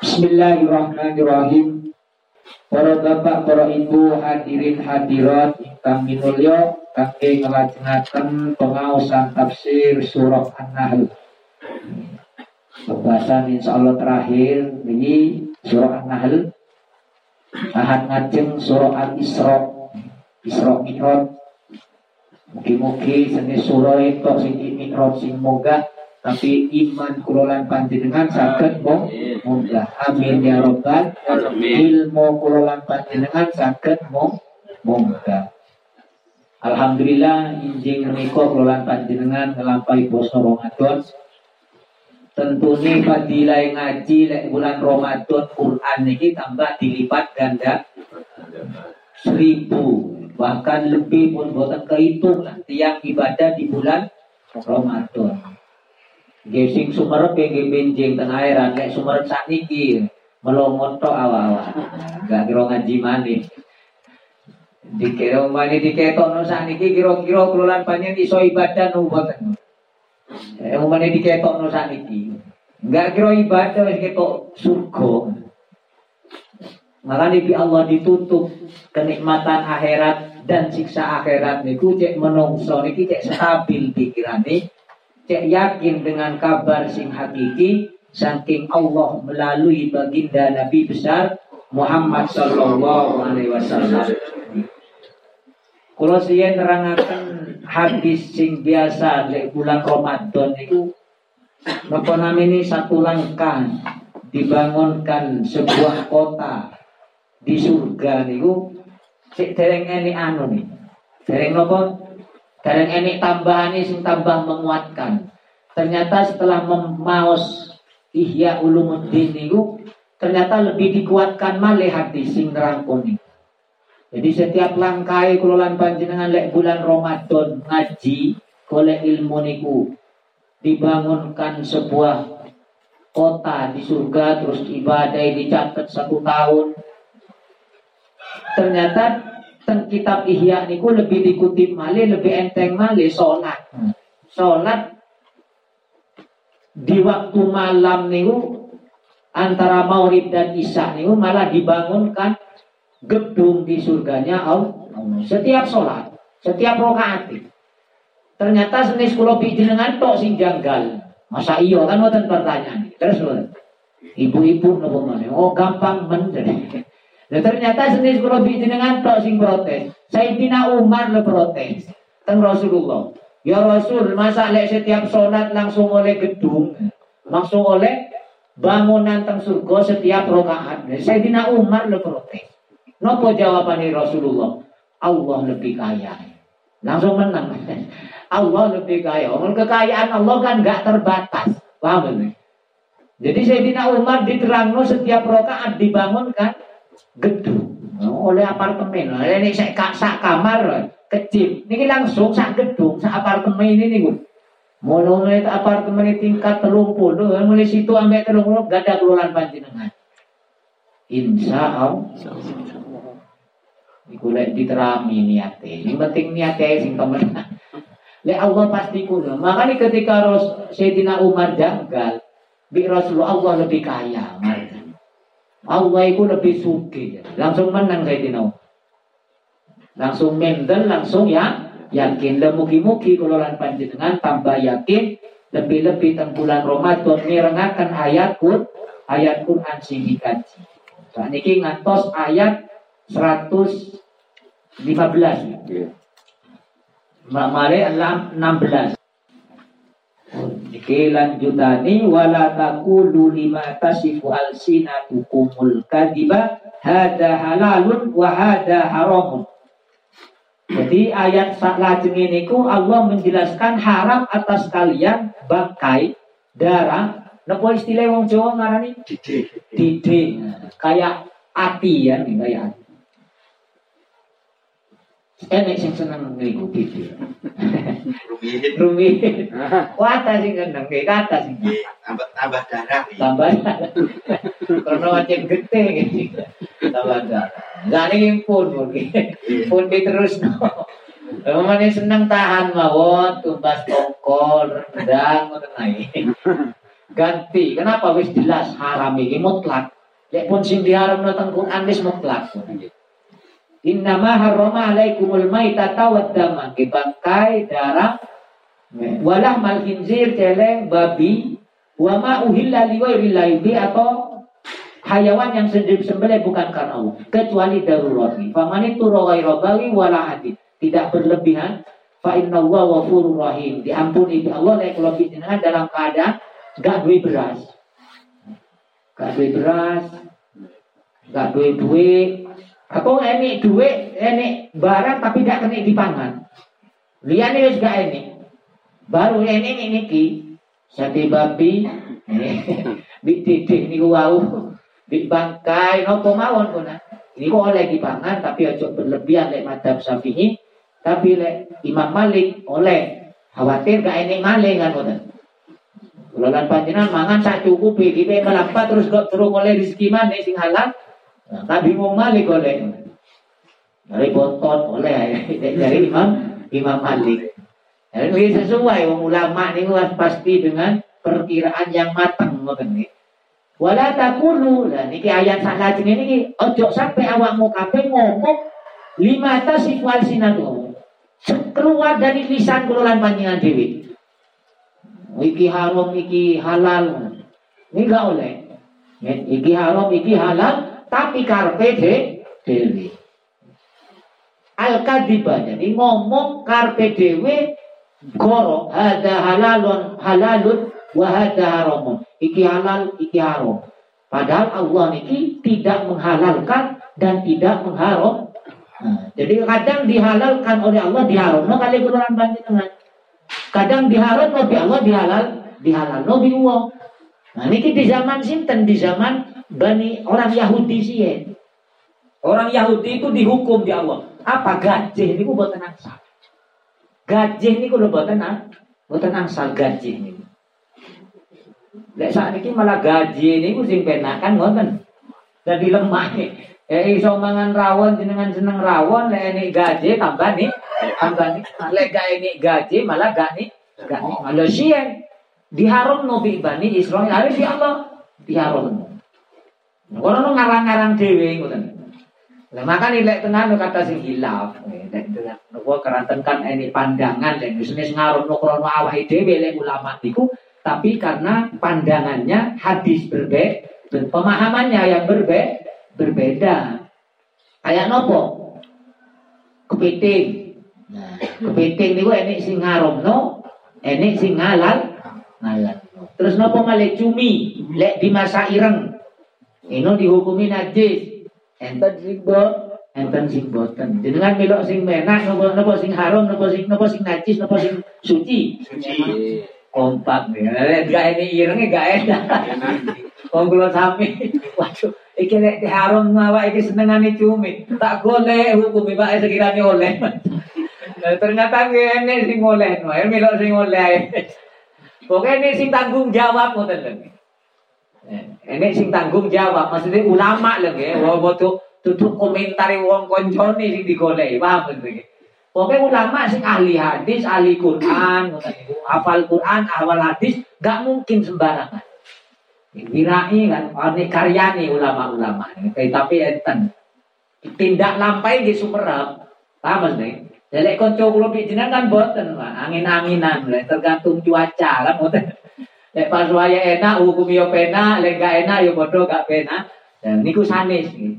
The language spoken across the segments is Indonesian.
Bismillahirrahmanirrahim. Para bapak, para ibu, hadirin hadirat ingkang minulya kangge nglajengaken pengaosan tafsir surah An-Nahl. Pembahasan insyaallah terakhir ini surah An-Nahl. Ahad ngajeng surah Al-Isra. Isra Mi'raj. Mugi-mugi seni surah itu sing Mi'raj sing moga tapi iman kulolan panjenengan saged mong munggah amin ya robbal ilmu kulolan panjenengan saged mong munggah Alhamdulillah injing menika kulolan panjenengan ngelampaui poso Ramadan. Tentunya fadilah ngaji lek bulan Ramadan Quran niki tambah dilipat ganda seribu. Bahkan lebih pun buatan kehitung tiang ibadah di bulan Ramadan Gesing sumerep yang benjing tengah airan kayak sumerep sakniki melongot tok awal-awal. Gak kira ngaji manis. Dikira mani diketok no sakniki kira-kira kelolaan panjang iso ibadah no boten. Eh umane diketok no sakniki. Gak kira ibadah wis ketok surga. Maka bi Allah ditutup kenikmatan akhirat dan siksa akhirat niku cek menungso niki cek stabil pikirane cek yakin dengan kabar sing hakiki saking Allah melalui baginda Nabi besar Muhammad sallallahu alaihi wasallam. Kalau saya nerangakan hadis sing biasa di bulan Ramadan itu Napa ini satu langkah dibangunkan sebuah kota di surga niku cek dereng ini anu nih. Dereng napa? Dan ini tambahan sing tambah menguatkan. Ternyata setelah memaus Ihya Ulumuddin itu ternyata lebih dikuatkan malih hati sing nerangkoni. Jadi setiap langkah kelolaan panjenengan lek bulan Ramadan ngaji oleh ilmu niku dibangunkan sebuah kota di surga terus ibadah dicatat satu tahun ternyata teng kitab Ihya niku lebih dikutip malih lebih enteng malih sholat sholat di waktu malam niku antara maurib dan isya niku malah dibangunkan gedung di surganya Allah. Setiap sholat setiap rokaat ternyata senis kulo dengan tok sing janggal. Masa iyo kan wonten pertanyaan? Terus ibu-ibu nopo oh gampang men dan ternyata senis kalau dengan tok sing protes. Sayyidina Umar le protes. Teng Rasulullah. Ya Rasul, masa lek setiap sholat langsung oleh gedung, langsung oleh bangunan teng surga setiap rokaat. Sayyidina Umar le protes. Nopo jawabannya Rasulullah? Allah lebih kaya. Langsung menang. Allah lebih kaya. Omong kekayaan Allah kan gak terbatas. Paham ini? Jadi Sayyidina Umar diterangno setiap rokaat dibangunkan gedung oleh apartemen ini saya sak kamar kecil ini langsung sak gedung sak apartemen ini nih Mono itu apartemen tingkat telung puluh, mulai situ sampai puluh gak ada keluaran panjenengan. Insya Allah. Iku lek diterami niatnya. Yang penting niatnya sing temenan. Lek Allah pasti kuno. Makanya ketika Ros Sayyidina Umar janggal, bi Rasulullah Allah lebih kaya. Allah itu lebih suki. Langsung menang saya dinau. Langsung menden, langsung ya yakin. Dan mugi-mugi kalau panjenengan tambah yakin. Lebih-lebih tentang bulan Ramadan mirengakan ayat Quran, ayat Quran sing dikaji. Saat ini ngantos ayat 115. Yeah. Mari 16. Iki lanjutani wala taqulu lima tasifu alsinatukumul kadiba hada halalun wa hada haramun. Jadi ayat lajeng ini ku Allah menjelaskan haram atas kalian bangkai darah. Napa istilah wong Jawa ngarani? Dide. Dide. Kayak ati ya, kayak ati. Enek sing seneng ngriku TV. Rumit. Rumit. Kuata sing seneng nggih kata sing. Tambah tambah darah. Tambah darah. Karena macam gede gitu. Tambah darah. Lah niki pun mungkin. Pun diterusno. Emangnya seneng tahan mawon, tumbas tongkol, rendang, ngoten ae. ganti. Kenapa wis jelas haram iki mutlak. Lek pun sing diharamno teng Quran wis mutlak. Innama harrama alaikumul maitata wad dama. Bangkai, darah, walah mal khinzir, celeng, babi, wa ma uhilla liwairillahi atau hayawan yang sembelih bukan karena Allah kecuali darurat faman itu ghaira baghi wala hadid tidak berlebihan fa inna wa ghafurur rahim. Diampuni Allah lek kalau jenengan dalam keadaan gak duwe beras. Gak duwe beras gak duwe duit atau ini duit ini barang tapi gak kena dipangan liane wis gak ini baru ini ini niki sate babi di titik niku wau di bangkai nopo mawon kuna ini kok oleh dipangan tapi aja berlebihan lek madhab syafi'i. Tapi lek Imam Malik oleh. Khawatir gak ini maling kan ngoten panjenengan mangan sak cukupi, kita melampat terus gak terus oleh rezeki mana sing halal Nah, kan bingung Malik oleh. Dari bontot oleh dari Imam Imam Malik. Jadi ini sesuai ulama ini pasti dengan perkiraan yang matang nggih. Wala takunu lah niki ayat sak ini ojo sampai awakmu kabeh ngomong lima tasif wal sinatu. Keluar dari lisan kula lan panjenengan dhewe. Iki haram, iki halal. Ini enggak oleh. Iki haram, iki halal, tapi karpe de dewi. Al kadiba jadi ngomong karpe dewe goro ada halalun halalun wa hada haramun. Iki halal, iki haram. Padahal Allah niki tidak menghalalkan dan tidak mengharam. Nah, jadi kadang dihalalkan oleh Allah diharam. No kali Quran dengan Kadang diharam oleh Allah dihalal dihalal no uang. Nah niki di zaman sinten di zaman Bani orang Yahudi sih ya. Orang Yahudi itu dihukum di Allah. Apa gajah ini buat angsal. Gajah ini kulo buat tenang, buat angsal gajah ini. Lek saat ini malah gaji ini ku sing penakan ngoten. Jadi lemah nih. Eh iso mangan rawon jenengan seneng rawon lek ini gaji tambah nih tambah nih. Lek gak ini gaji malah gak nih gak nih. Malah sih diharum nabi bani Israel harus di Allah diharum. Nu ngarang-ngarang dhewe ngoten. Lah maka nilai tenan kata sing hilaf. Nek nopo keranten kan ini pandangan dan bisnis ngaruh no krono awake dhewe lek ulama niku tapi karena pandangannya hadis berbeda pemahamannya yang berbe berbeda. Kayak nopo? Kepiting. Nah, kepiting niku enek sing ngaromno, enek sing ngalal, ngalal. Terus nopo malih cumi, lek dimasak ireng. Ino dihukumi najis. Enten sing bot, enten sing boten. Jenengan melok sing menak napa napa sing haram napa sing napa sing najis napa sing suci. Suci. Kompak nih. Gak ini irenge gak enak. Wong kula sami. Waduh, iki nek haram awak iki senengane cumi. Tak golek hukumi Pak sekiranya oleh. Nah, ternyata ngene sing oleh, no, melok sing oleh. Pokoknya ini sing tanggung jawab ngoten lho. Ini sing tanggung jawab, maksudnya ulama lho nggih, wong tuh tutup komentari wong koncone sing digoleki, paham nggih. Pokoknya ulama sing ahli hadis, ahli Quran, hafal Quran, hafal hadis, gak mungkin sembarangan. Wirai kan, ini karyani ulama-ulama. Tapi enten. Tindak lampai di sumerap. Paham nih? Jadi konco kulo pijinan kan boten, angin-anginan, tergantung cuaca kan boten. Lek pas waya enak hukum yo pena, lek gak enak yo bodoh gak pena. Dan niku sanes nih.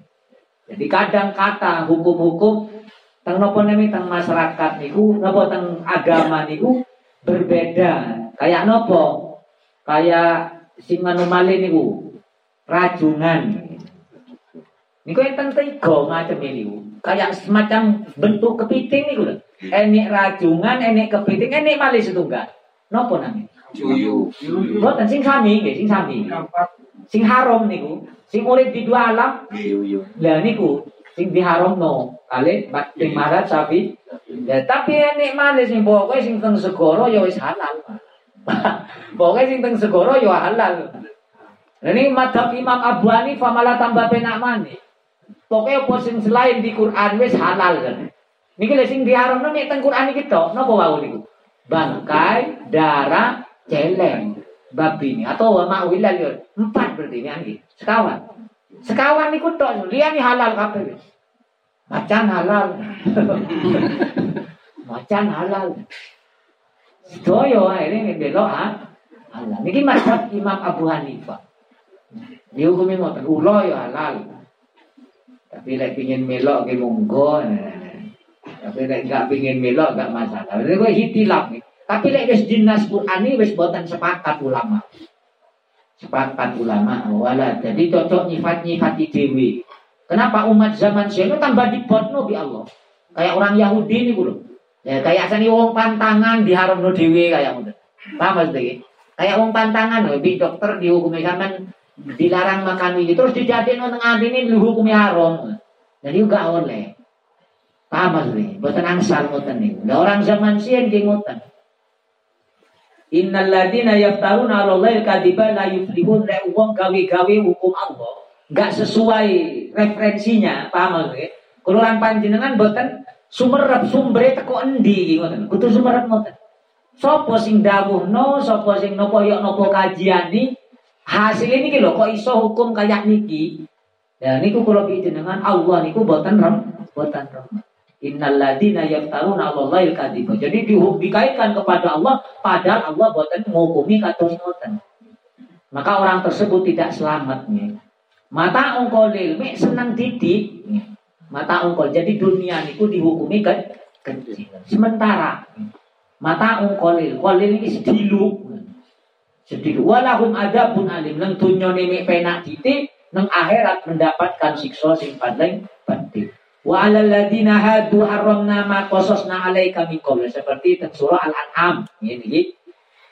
Jadi kadang kata hukum-hukum teng nopo nemi teng masyarakat niku nopo teng agama niku berbeda. Kayak nopo? Kayak sing anu malih niku rajungan. Niku enten tiga macam niku. Kayak semacam bentuk kepiting niku lho. Enek rajungan, enek kepiting, enek malih setunggal. Nopo namanya? Yuyu. Boten sing sami nggih, sing sami. Sing haram niku, sing urip di dua alam. Yuyu. Lah niku sing diharamno kali sing marat sapi. Ya, tapi nek malih sing pokoke sing teng segara ya wis halal. pokoke sing teng segara ya halal. Lah ini madhab Imam Abu Hanifah malah tambah penak maneh. Pokoke apa sing selain di Quran wis halal kan. Niki lek sing diharamno nek teng Quran iki tok, napa wau niku? Bangkai, darah, celeng. babi ini atau wa ma'wilal ya empat berarti ini anggi sekawan. Sekawan niku tok liyan halal kabeh macan halal. Macan halal. Sedoyo ini belok ha? Halal. Niki mazhab Imam Abu Hanifah. Dihukumi ngoten ulo ya halal. Tapi lek pingin melok ke monggo. Tapi lek gak pingin melok gak masalah. Ini gue hitilap nih tapi lek wis dinas Qur'ani wis boten sepakat ulama. Sepakat ulama wala. Jadi cocok nyifat-nyifati dewi. Kenapa umat zaman sekarang tambah dibotno bi Allah. Kayak orang Yahudi ini lho. Ya kayak sani wong pantangan diharamno dhewe kayak ngono. Paham maksudnya? Kayak wong pantangan lho, bi dokter dihukumi zaman dilarang makan ini terus dijadiin nang ini dihukumi haram. Jadi juga oleh. Paham maksudnya? Boten angsal ngoten niku. Lah orang zaman sien ki ngoten. Innal ladina yaftaruna 'ala Allahi kadiba la yuflihun rek wong gawe-gawe hukum Allah enggak sesuai referensinya, paham nggih? Kulo lan panjenengan boten sumerep sumbere teko endi ngoten. Kudu sumerep ngoten. Sopo sing dawuhno, sapa sing napa yok napa kajiani, hasil ini lho kok iso hukum kayak niki. Ya niku kula jenengan Allah niku boten rem, boten rem. Innalladzina yaftaruna 'alallahi kadziba. Jadi di, dikaitkan kepada Allah padahal Allah boten menghukumi kados ngoten. Maka orang tersebut tidak selamat. Mata ungkol ilmi senang didik. Mata ungkol. Jadi dunia niku dihukumi ke. Sementara mata ungkol kolil ini sedilu. Sedilu. Walahum adabun alim. Nang dunia ini penak titik. Nang akhirat mendapatkan siksa sing paling penting. Wa 'alal hadu haramna ma qasasna 'alaika min qabl. Seperti surah Al-An'am. Ini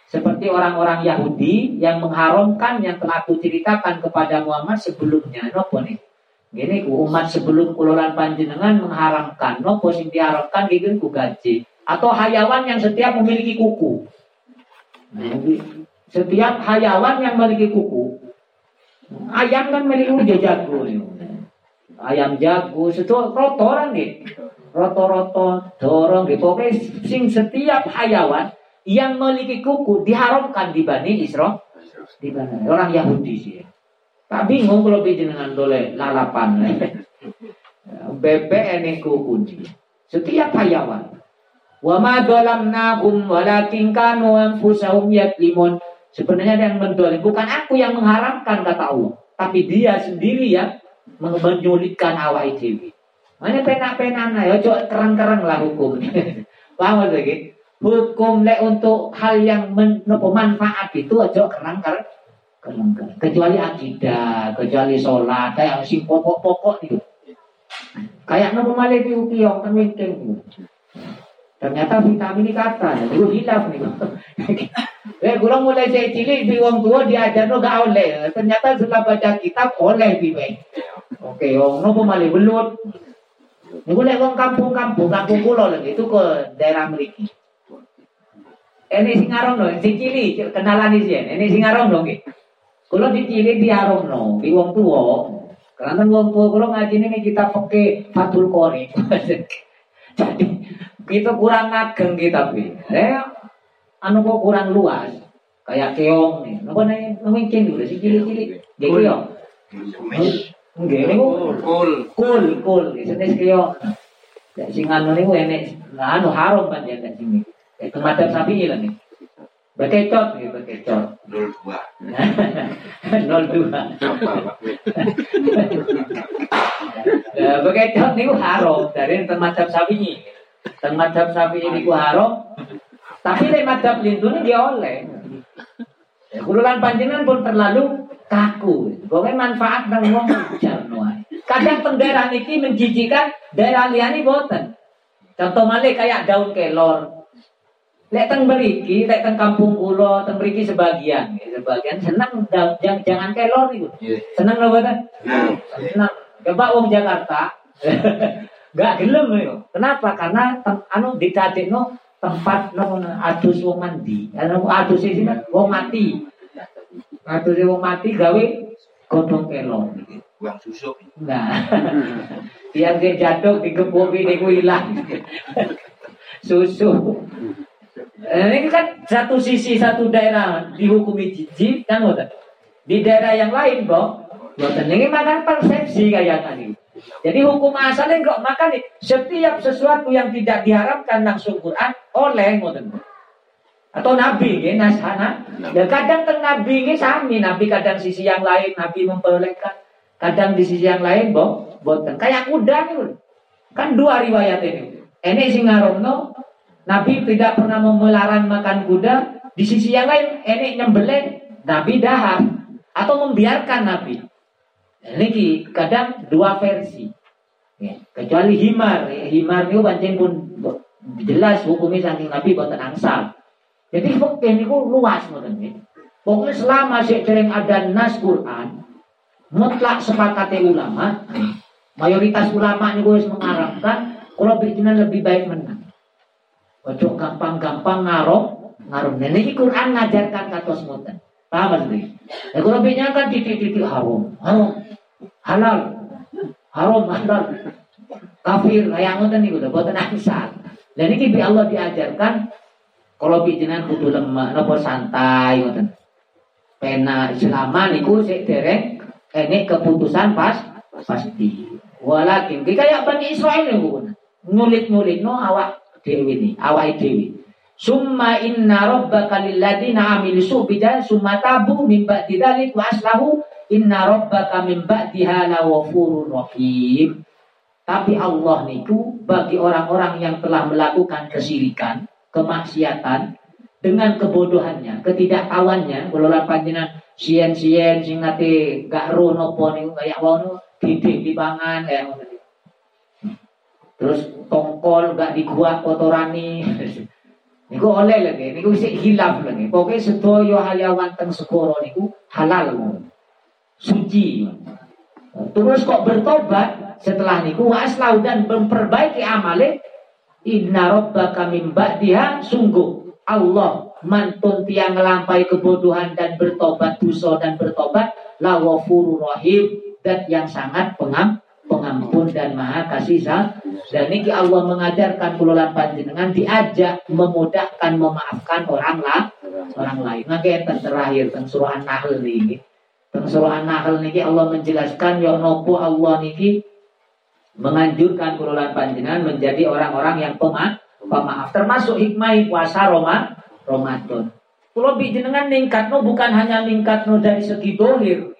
seperti orang-orang Yahudi yang mengharamkan yang telah aku ceritakan kepada Muhammad sebelumnya. Nopo nih? Gini umat sebelum kulolan panjenengan mengharamkan nopo sing diharamkan gitu ku gaji atau hayawan yang setiap memiliki kuku. setiap hayawan yang memiliki kuku. Ayam kan memiliki jago ayam jago itu rotoran nih roto-roto dorong gitu sing setiap hayawan yang memiliki kuku diharamkan di Bani Isra di Bani orang Yahudi sih. Tak bingung kalau dengan dole lalapan. Bebek ini kuku setiap hayawan. Wa ma dalamnahum walakin kanu anfusahum yatlimun. Sebenarnya yang mendolim bukan aku yang mengharamkan kata Allah. Tapi dia sendiri ya menyulitkan awal dewi. Mana pena-pena na, yo cok kerang-kerang lah hukum. Paham lagi? Hukum le untuk hal yang men, manfaat itu aja kerang-kerang. Kecuali akidah, kecuali sholat, kayak si pokok-pokok itu. Kayak nopo malih piung kan mungkin. Ternyata vitamin ini kata, itu hilaf nih. Eh, kurang mulai saya cilik di wong tua diajar no gak oleh. Ternyata setelah baca kitab oleh di Oke, wong nopo malih belut. Lek wong kampung-kampung, kampung kula lagi itu ke daerah mriki. Ini sing arom no, sing cili kenalan iki Ini sing arom nggih. Kula dicili di arom no, di wong tuwa. Karena wong tua kula ngaji ini kita pakai Fatul Qori. Jadi kita kurang ngageng kita bi. Eh, anu kok kurang luas. Kayak keong nih. Napa nih mungkin dulu si cili-cili. Dia keong. Nggih niku kul kul kul jenis kaya sing anu niku enek anu harum kan ya nek sini. Itu madzhab sapi lah nih. Bekecot nih bekecot. 02. 02. Ya bekecot niku haram dari tempat sapi ini. Tempat sapi ini ku haram. Tapi nek madzhab lintune dia oleh. Ya, kululan panjenengan pun terlalu kaku. Pokoknya manfaat nang wong jarno Kadang daerah niki menjijikan daerah liyane boten. Contoh malih kayak daun kelor. Lek teng beriki, lek teng kampung kula, teng beriki sebagian, sebagian senang jangan jangan kelor itu. Iya. Senang lho boten? Senang. Coba wong Jakarta Gak gelem yo. Kenapa? Karena anu dicadekno tempat no, adus wong mandi. Anu adus sih wong mati. Atus wong mati gawe godhong kelong. Buang susu. Nah. Dia jatuh di niku ilang. Susu. Ini kan satu sisi satu daerah dihukumi jijik kan ngoten. Di daerah yang lain, Bro, ngoten ini makan persepsi kayak tadi. Jadi hukum asalnya kok makan setiap sesuatu yang tidak diharapkan langsung Quran oleh ngoten. Atau Nabi nggih nashana. Ya kadang teng Nabi nggih sami, Nabi kadang sisi yang lain Nabi memperbolehkan. Kadang di sisi yang lain, Bro, boten. Kayak kuda nih. Kan dua riwayat ini. Ini sing no Nabi tidak pernah melarang makan kuda. Di sisi yang lain, ini nyembelih Nabi dahar atau membiarkan Nabi. Ini kadang dua versi. Ya, kecuali himar, ya, himar itu pancen pun jelas hukumnya saking Nabi buatan angsal. Jadi fakih ini luas ngoten ya. Pokoknya selama sering ada nas Quran, mutlak sepakatnya ulama, mayoritas ulama ini gue mengarahkan kalau bikinan lebih baik menang. Ojo gampang-gampang ngaruh, ngaruh. Nah, ini Quran ngajarkan kata semutan. Paham? Ya kalau bicara kan titik-titik haram, haram, halal, haram, halal, kafir, kayak ngoten nih udah buatan angsal. Dan ini bi Allah diajarkan kalau bijinan kudu lemah, nopo santai ngoten. Pena selama niku sik dereng ini keputusan pas pasti. Walakin kayak Bani Israel nih Ngulit-ngulit no awak dewi ini, awai dewi. Summa inna rabbaka lilladina amilu subidan summa tabu min ba'di dzalik wa aslahu inna rabbaka min ba'diha lawafurur rahim. Tapi Allah niku bagi orang-orang yang telah melakukan kesirikan, kemaksiatan dengan kebodohannya, ketidaktahuannya, kalau panjenengan sien-sien sing gak ro napa niku kaya wono didik dipangan kayak ngono terus tongkol gak diguak kotorani niku oleh lagi niku sik hilaf lagi. Pokoknya sedaya halawan teng segoro niku halal suci. Terus kok bertobat? Setelah niku waslau dan memperbaiki amale inna rabbaka min ba'diha sungguh Allah mantun tiang melampai kebodohan dan bertobat dosa dan bertobat la rahim dan yang sangat pengam pengampun dan maha kasih sayang. Dan ini Allah mengajarkan pulau panjenengan diajak memudahkan memaafkan orang lah orang lain. Maka yang terakhir tentang surah An-Nahl ini. Tentang surah An-Nahl ini Allah menjelaskan ya nopo Allah niki menganjurkan pulau panjenengan menjadi orang-orang yang pemaaf, pemaaf termasuk hikmah puasa Roma Ramadan. Pulau jenengan ningkatno bukan hanya ningkatno dari segi dohir,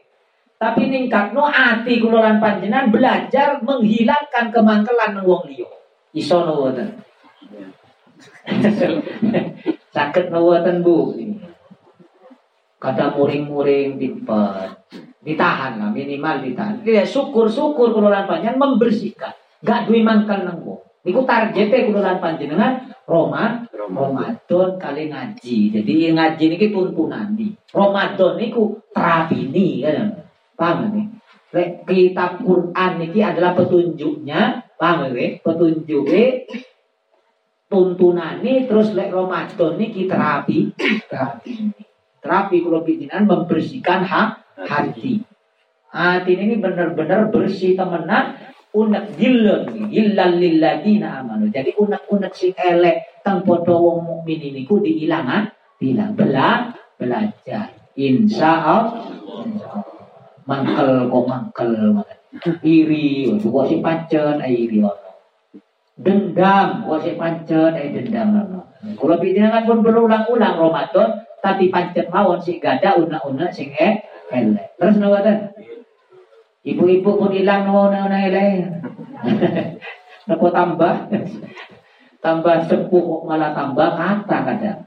tapi ningkatno ati kula lan panjenengan belajar menghilangkan kemangkelan nang wong liya. Iso mboten? Sakit mboten Bu? Kata muring-muring dipet. Ditahan lah, minimal ditahan. Ya syukur-syukur kula lan panjenengan membersihkan. Gak duwe mangkel nang wong. Niku targetnya kula lan panjenengan Roma, Ramadan kali ngaji. Jadi ngaji niki tuntunan di. Ramadan niku terapi nih kan. Paham nih? Kitab Quran ini adalah petunjuknya, paham nih? Petunjuknya tuntunan ini terus lek Ramadan kita terapi, terapi. Terapi kalau bikinan membersihkan hak hati. Hati ini benar-benar bersih temenan unek gilun gillan lilladina amanu. Jadi unek-unek si elek tang wong mukmin ini ku diilangan, bilang bela belajar. Insya Allah mangkel kok mangkel iri kok si pancen iri dendam kok si pancen ai dendam kalau kan pun berulang-ulang Ramadan tapi pancen mawon si gada una-una sing eh terus nawatan ibu-ibu pun hilang nawa-nawa elek. Nopo tambah? Tambah sepuh malah tambah kata kadang.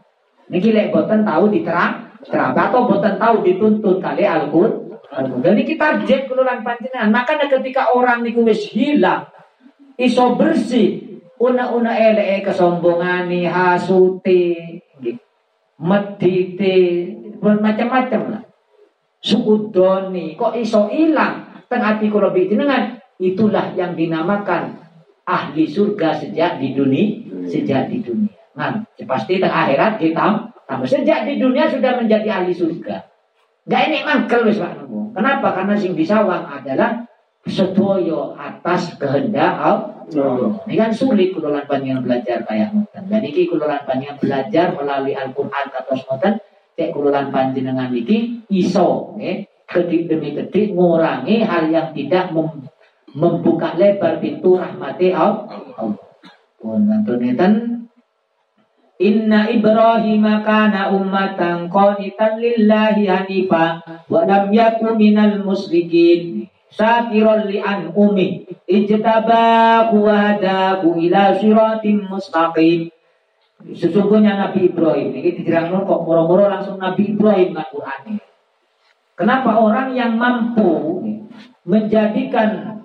Niki lek boten tahu diterang, terang. Atau boten tahu dituntun kali Al-Qur'an dan ini kita jet kululan panjenengan. Makanya ketika orang niku wis hilang, iso bersih, una-una ele kesombongan nih, hasuti, medite, macam-macam lah. Sukudoni, kok iso hilang? Tengah hati kalau dengan itulah yang dinamakan ahli surga sejak di dunia, sejak di dunia. Nah, pasti tengah akhirat kita sejak di dunia sudah menjadi ahli surga. Gak ini mangkel wis Pak Kenapa? Karena sing disawang adalah sedoyo atas kehendak Ini kan sulit kulolan panjang belajar kayak ngoten. Dan iki kulolan panjang belajar melalui Al-Qur'an atau ngoten cek kulolan panjenengan iki iso nggih kedik demi kedik ngurangi hal yang tidak mem membuka lebar pintu rahmati Allah. Pun ngeten Inna Ibrahim kana ummatan qanitan lillahi hanifa wa lam yakun minal musyrikin syakiran li an umi ijtabahu wa hadahu ila siratim mustaqim. Sesungguhnya Nabi Ibrahim ini diterangkan kok moro-moro langsung Nabi Ibrahim dengan Quran Kenapa orang yang mampu menjadikan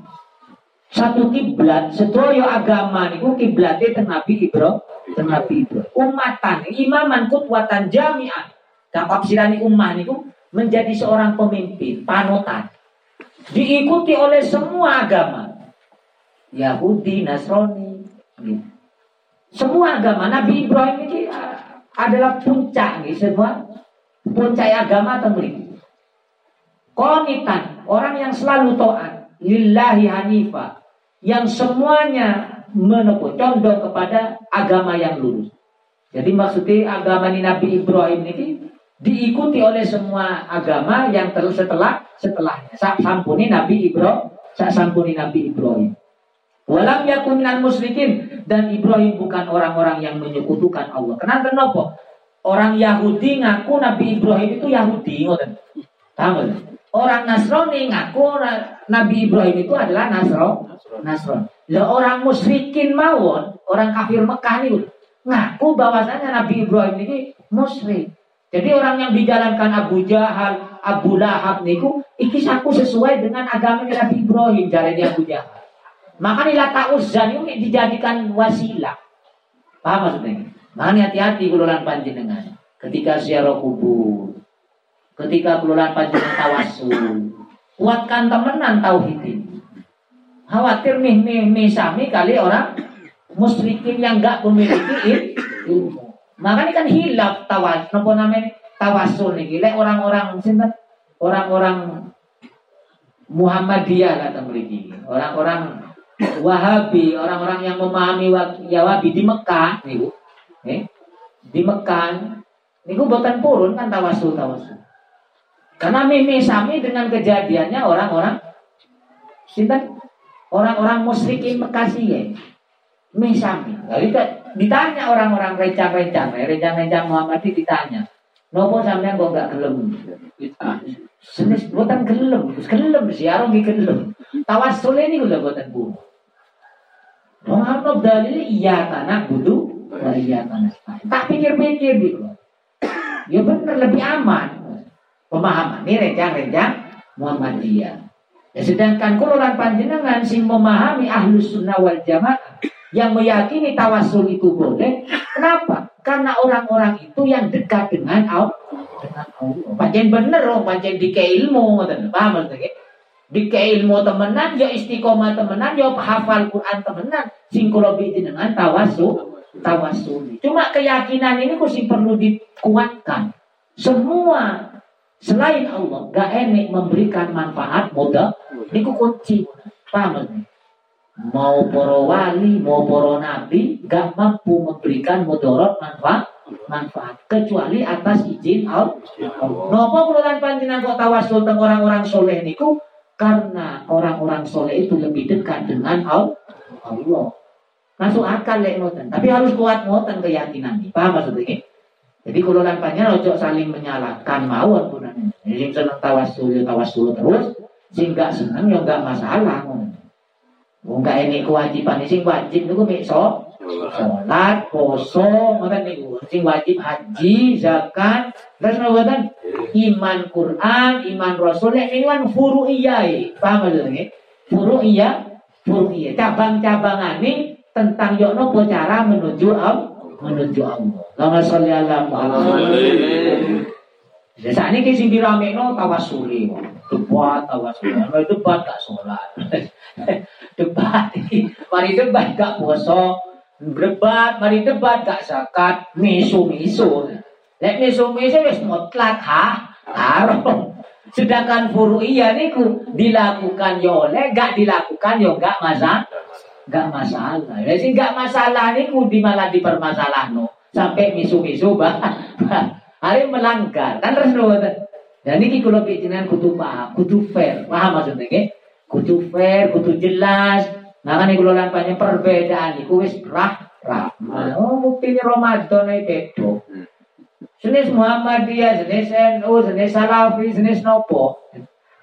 satu kiblat sedaya agama niku kiblate teng Nabi Ibrahim teng Nabi Ibrahim. Umatan imaman kutwatan jami'an tafsirani ummah niku menjadi seorang pemimpin panutan. Diikuti oleh semua agama. Yahudi Nasrani semua agama. Nabi Ibrahim ini adalah puncak nih semua puncak agama temui Konitan orang yang selalu taat lillahi hanifa yang semuanya menempuh condong kepada agama yang lurus. Jadi maksudnya agama ini Nabi Ibrahim ini diikuti oleh semua agama yang terus setelah setelahnya. Sampuni Nabi Ibrahim, sampuni Nabi Ibrahim. Walam yakun minal musyrikin dan Ibrahim bukan orang-orang yang menyekutukan Allah. Kenapa? Kenapa? Orang Yahudi ngaku Nabi Ibrahim itu Yahudi, ngoten. Tahu Orang Nasrani ngaku Nabi Ibrahim itu adalah Nasro, Nasron. Lah orang musyrikin mawon, orang kafir Mekah ini ngaku bahwasanya Nabi Ibrahim ini musyrik. Jadi orang yang dijalankan Abu Jahal, Abu Lahab niku iki saku sesuai dengan agama Nabi Ibrahim jalan Abu Jahal. Maka nilai ta'uzan ini dijadikan wasilah. Paham maksudnya? Makanya hati-hati kulolan panjenengan. Ketika ziarah kubur, ketika keluar panjenengan tawasul kuatkan temenan tauhid ini. Khawatir nih nih nih sami kali orang musyrikin yang gak memiliki ilmu. Makanya kan hilaf tawas nopo namanya tawasul nih. Gila orang-orang sinten? Orang-orang Muhammadiyah kata mereka orang-orang Wahabi orang-orang yang memahami Wahabi di Mekah nih eh, di Mekah. Niku buatan purun kan tawasul tawasul karena mimi sami dengan kejadiannya orang-orang sinten orang-orang musyrikin Mekasi ya. Misami. Jadi ditanya orang-orang rencang-rencang, rencang-rencang Muhammad ditanya. Nopo sampean kok gak gelem? Senis buatan gelem, gelem siaran di gelem. Tawasul ini udah buatan bu. Muhammad dalil iya tanah budu, iya tanah. Tak pikir-pikir gitu. Ya benar lebih aman pemahaman ini rencang-rencang Muhammadiyah. Ya, sedangkan kulolan panjenengan sing memahami ahlus sunnah wal jamaah yang meyakini tawasul itu boleh. Kenapa? Karena orang-orang itu yang dekat dengan Allah. Dengan. Pancen bener loh, pancen di ilmu, paham maksudnya? Di ilmu temenan, ya istiqomah temenan, ya hafal Quran temenan. Sing dengan tawasul, tawasul. Cuma keyakinan ini sih perlu dikuatkan. Semua Selain Allah, gak enak memberikan manfaat modal. Ini kunci. Paham Mau poro wali, mau poro nabi, gak mampu memberikan mudarat manfaat manfaat kecuali atas izin Allah. Nopo keluhan panjenengan kok tawasul tentang orang-orang soleh niku karena orang-orang soleh itu lebih dekat dengan Allah. Masuk akal lek tapi harus kuat ngoten keyakinan. Paham maksudnya? Jadi kalau lampanya ojo saling menyalahkan mawon pun. Jadi senang tawasul ya tawasul terus, sing gak seneng ya gak masalah. Enggak ini kewajiban sing wajib niku mek so salat, poso, ngoten niku. Sing wajib haji, zakat, terus ngoten iman Quran, iman Rasul niku kan furu'iyah. Paham maksudnya? Furu'iyah, furu'iyah. Cabang-cabangane tentang yo nopo cara menuju Allah menuju Allah. Lama sholli ala Muhammad. Ya saat ini sing diramekno tawasuli. Debat tawasuli. Mari debat gak sholat. debat mari debat gak puasa. Debat mari debat gak zakat. Misu-misu. Lek misu-misu wis mutlak ha. Haram. Sedangkan furu'iyah niku dilakukan ya oleh, gak dilakukan ya gak masalah. Gak masalah. Ya sih gak masalah ini kudi malah dipermasalah no. Sampai misu-misu bah. Hari melanggar. Kan terus no. Dan ini kalau bikinan kutu paham, kutu fair. Paham maksudnya ke? Kutu fair, kutu jelas. Nah kan kalau lampanya perbedaan itu wis rah rahmat. Oh buktinya Ramadan ini bedo. Jenis Muhammadiyah, jenis NU, jenis Salafi, jenis Nopo.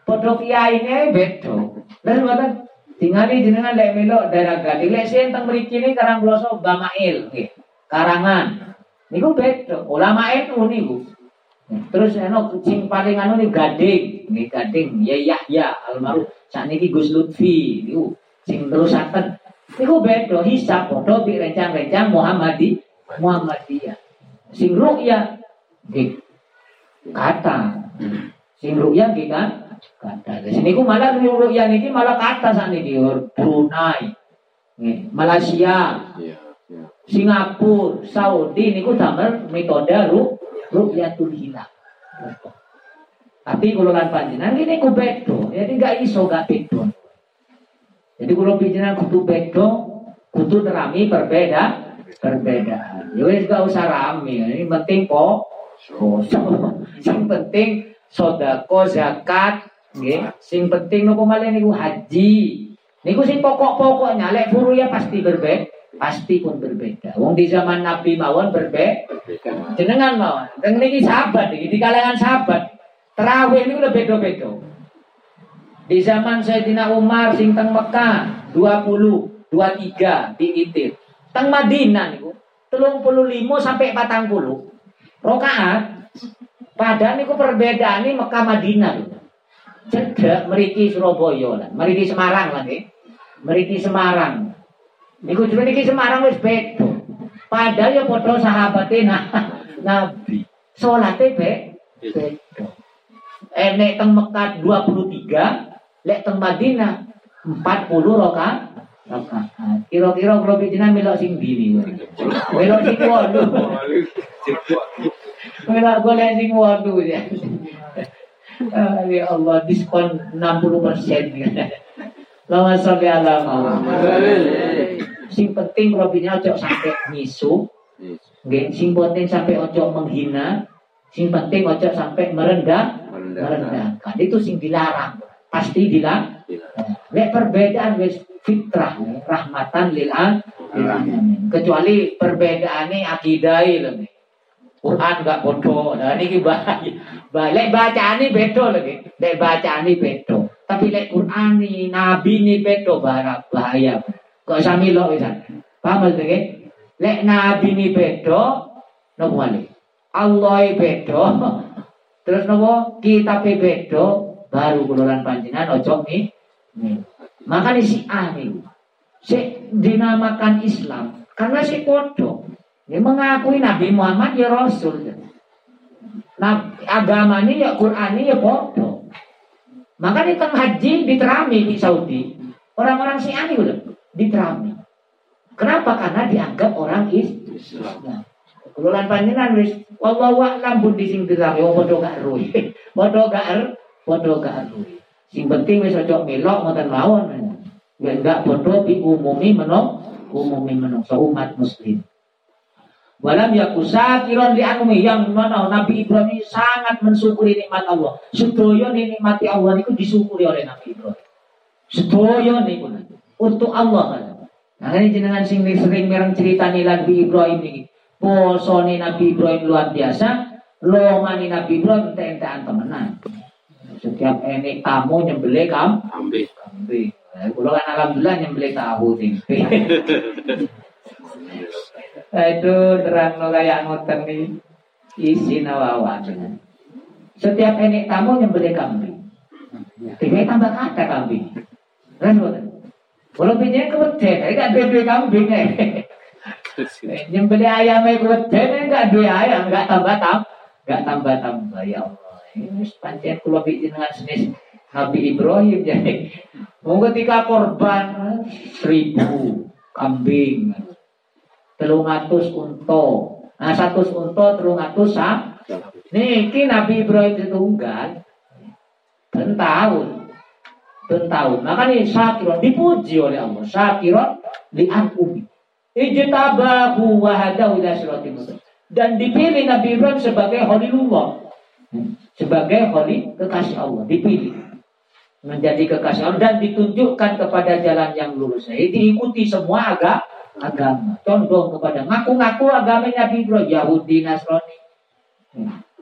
Podok kiai ini bedo. Buatan tinggal di jenengan lek melok daerah gading. Lek sih tentang mriki ini karang bloso Bamail, karangan. Niku bedo. Ulama NU niku. Terus eno kucing paling anu nih gading, nih gading, ya Yahya almarhum sakniki Gus Lutfi, niku sing terusaken. Niku bedo hisab padha di rencang-rencang Muhammadi Muhammadiyah. Sing ru'ya nggih kata. Sing ru'ya nggih kan kata. Di sini ku malah ru'ya niki malah kata sakniki Brunei. Nggih, Malaysia. Iya, iya. Singapura, Saudi niku damel metode ru ru'yatul hilal. Tapi kalau lan panjenengan ini ku bedo, jadi gak iso gak bedo. Jadi kalau panjenengan kudu bedo, kudu nerami berbeda, perbedaan. Ya wis gak usah rame, ini penting poso. Sing penting sodako zakat, nggih. Sing penting nopo malih niku haji. Niku sing pokok-pokoknya lek ya pasti berbeda, pasti pun berbeda. Wong di zaman Nabi mawon berbeda. Jenengan mawon. Dan niki sahabat iki di kalangan sahabat. Terawih ini udah beda-beda. Di zaman Sayyidina Umar sing teng Mekah 20, 23 diitir. Teng Madinah niku 35 sampai 40 rakaat. Padahal niku perbedaan ini Mekah Madinah. Cedek meriki Surabaya lah, meriki Semarang lah nggih. Meriki Semarang. Niku cuma niki Semarang wis beda. Padahal ya padha sahabate nah, Nabi. Salate be beda. Enek teng Mekah 23, lek teng Madinah 40 rakaat. Rakaat. Kira-kira kalau pijinan melok sing dini. Melok sing waduh. Melok golek sing waduh ya. Ah, Ya Allah, diskon 60 persen. Lama sampai ala Sing penting pijinan ojo sampai misu. Nggih, sing penting sampai ojo menghina. Sing penting ojo sampai merendah merendahkan itu sing dilarang pasti dilarang Lek perbedaan wis fitrah rahmatan lil alamin. Kecuali perbedaan ini akidai lagi. Quran gak bodoh. Nah ini bahaya. Bah- Lek bacaan ini bedo lagi. Lek bacaan ini bedo. Tapi lek Quran ini nabi ini bedo bahaya. bahaya. Kok sami lo bisa. Paham maksudnya? Lek nabi ini bedo. Nopo malih. Allah ini bedo. Terus nopo kitab beda baru kulolan panjenengan ojo nih. nih. Si A nih. Si dinamakan Islam karena si podo. Dia mengakui Nabi Muhammad ya Rasul. Nah, agamanya ya Quran ya podo. Maka di tengah haji diterami di Saudi. Orang-orang nih udah diterami. Kenapa? Karena dianggap orang Islam. Kulolan panjenengan wis wallahu a'lam pun di sing dirame wong padha gak eruh. Padha gak er, padha gak eruh. Sing penting wis aja melok ngoten mawon. Ya enggak padha diumumi menong, umumi menungso umat muslim. Walam yakusa kiron di anumi yang mana Nabi Ibrahim ini sangat mensyukuri nikmat Allah. Sedoyo nikmati Allah itu disyukuri oleh Nabi Ibrahim. Sedoyo niku untuk Allah kan. Nah ini jenengan sing sering mereng cerita Nabi Ibrahim ini. Posone Nabi Ibrahim luar biasa, lomani Nabi Ibrahim entek-entekan temenan. Setiap enek tamu nyembelih kam, Ambil. kambing. Eh, Kulo kan alhamdulillah nyembelih tahu tempe. Itu terang no kayak ngoten nih. Isi nawawan. Setiap enek tamu nyembelih kambing. Tiga tambah kata kambing. Kan. Kalau pinjam keweden, gak ada kambing eh. Nyembeli ayamnya keweden enggak dua ayam, enggak tambah tam, enggak tambah tambah ya Allah. Ini pancen kula bikin dengan senis Nabi Ibrahim jadi. Mau ketika korban seribu kambing, telung atus unto, nah satu unto telung atus sah. Niki Nabi Ibrahim setunggal, ben tahun. tahun. Makanya syakiron dipuji oleh Allah. Syakiron li umi. Ijtabahu wa ila Dan dipilih Nabi Ibrahim sebagai Khalilullah. Sebagai Khalil kekasih Allah. Dipilih. Menjadi kekasih Allah. Dan ditunjukkan kepada jalan yang lurus. Jadi diikuti semua agama agama. Condong kepada ngaku-ngaku agamanya Nabi Ibrahim. Yahudi, Nasrani.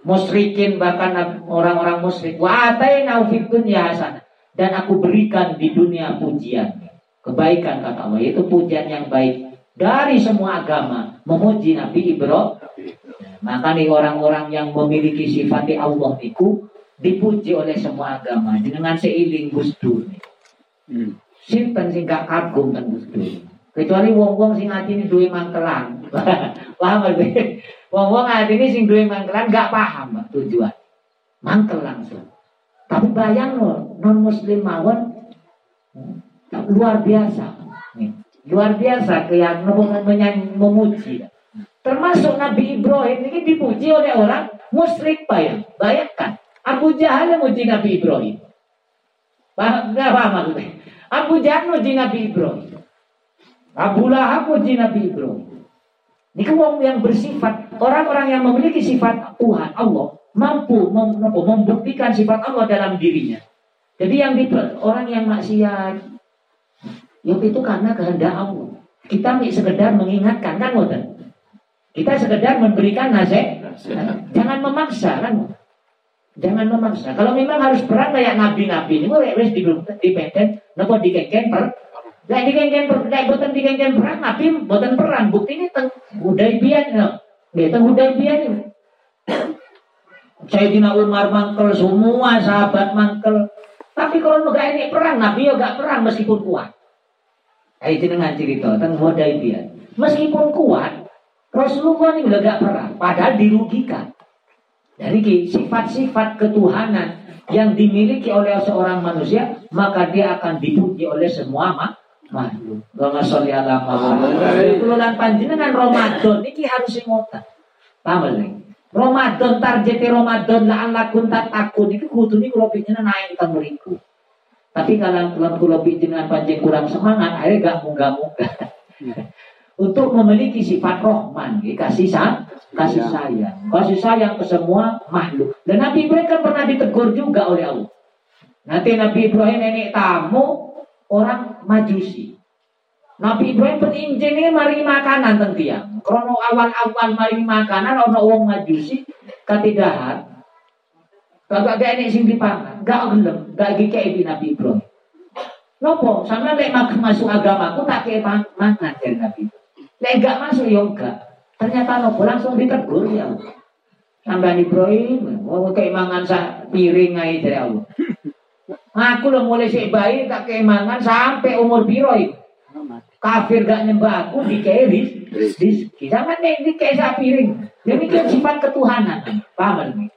Musyrikin bahkan orang-orang musyrik. Wa ataina fid dunya hasanah. Dan aku berikan di dunia pujian. Kebaikan kata Allah. Itu pujian yang baik dari semua agama memuji Nabi Ibrahim. Maka nih orang-orang yang memiliki sifat Allah itu dipuji oleh semua agama dengan seiling Gus Dur. Hmm. Sinten sing gak kagum kan Gus Dur. Kecuali wong-wong sing ini duwe mangkelan. paham gak? Wong-wong ini sing duwe mangkelan gak paham tujuan. Mangkel langsung. Tapi bayang loh, non muslim mawon luar biasa. Nih. Luar biasa keyakinan memuji. Termasuk Nabi Ibrahim ini dipuji oleh orang musyrik bayang. Bayangkan. Abu Jahal memuji Nabi Ibrahim. Paham, paham maksudnya? Abu Jahal memuji Nabi Ibrahim. Abu Lahab memuji Nabi Ibrahim. Ini kan yang bersifat orang-orang yang memiliki sifat Tuhan Allah mampu mem membuktikan sifat Allah dalam dirinya. Jadi yang di, orang yang maksiat Ya itu karena kehendak Allah. Kita sekedar mengingatkan kan ngoten. Kita sekedar memberikan nasihat. Jangan memaksa kan. Jangan memaksa. Kalau memang harus perang kayak nabi-nabi ini, wes di dipeten, nopo dikengken per, Lek dikengken lek boten dikengken perang, nabi boten perang. Bukti ini teng Hudaybiyan no. Nggih teng Hudaybiyan ini. Sayyidina Umar mangkel semua sahabat mangkel. Tapi kalau nggak ini perang, Nabi ya gak perang meskipun kuat. Ayo jenengan cerita tentang Hudaybiyah. Meskipun kuat, Rasulullah ini udah gak perang, padahal dirugikan. Dari sifat-sifat ketuhanan yang dimiliki oleh seorang manusia, maka dia akan dipuji oleh semua makhluk. Gama sholli ala Muhammad. Kulolan panjenengan Ramadan ini harus ngoten. Paham lagi? Ramadan target Ramadan la alakum tatakun iki kudu niku kula pinjenan naik teng mriku. Tapi kalau kalau pulau dengan panjang kurang semangat, akhirnya gak munggah-munggah. Untuk memiliki sifat rohman, kasih sayang, kasih iya. sayang, kasih sayang ke semua makhluk. Dan Nabi Ibrahim kan pernah ditegur juga oleh Allah. Nanti Nabi Ibrahim ini tamu orang majusi. Nabi Ibrahim peninjing ini mari makanan tentiang. Krono awal-awal mari makanan orang wong majusi katidahan Kagak gak enek sing dipangan, gak gelem, gak gikei di Nabi Ibrahim. Nopo, sama lek masuk agamaku tak kayak mangan dari Nabi. Lek gak masuk ya enggak. Ternyata nopo langsung ditegur ya. Sampai Ibrahim, mau kayak mangan sa piring aja dari Allah. Aku lo mulai si bayi tak kayak mangan sampai umur biro Kafir gak nyembah aku dikei rizki. Sama nih dikei sa piring. Demikian sifat ketuhanan. Paham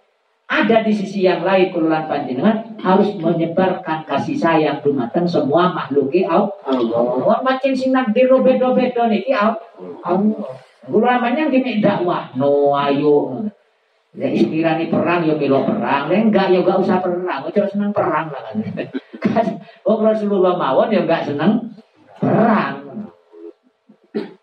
ada di sisi yang lain kululan panjenengan harus menyebarkan kasih sayang dumateng semua makhluk Allah. Allah. Makin sinak di bedo-bedo niki Allah. Kula namanya gini dakwah, no ayo. Ya istirani perang yo milo perang, ya enggak yo enggak usah perang, cuma seneng perang lah kan. oh Rasulullah mawon yo enggak seneng perang.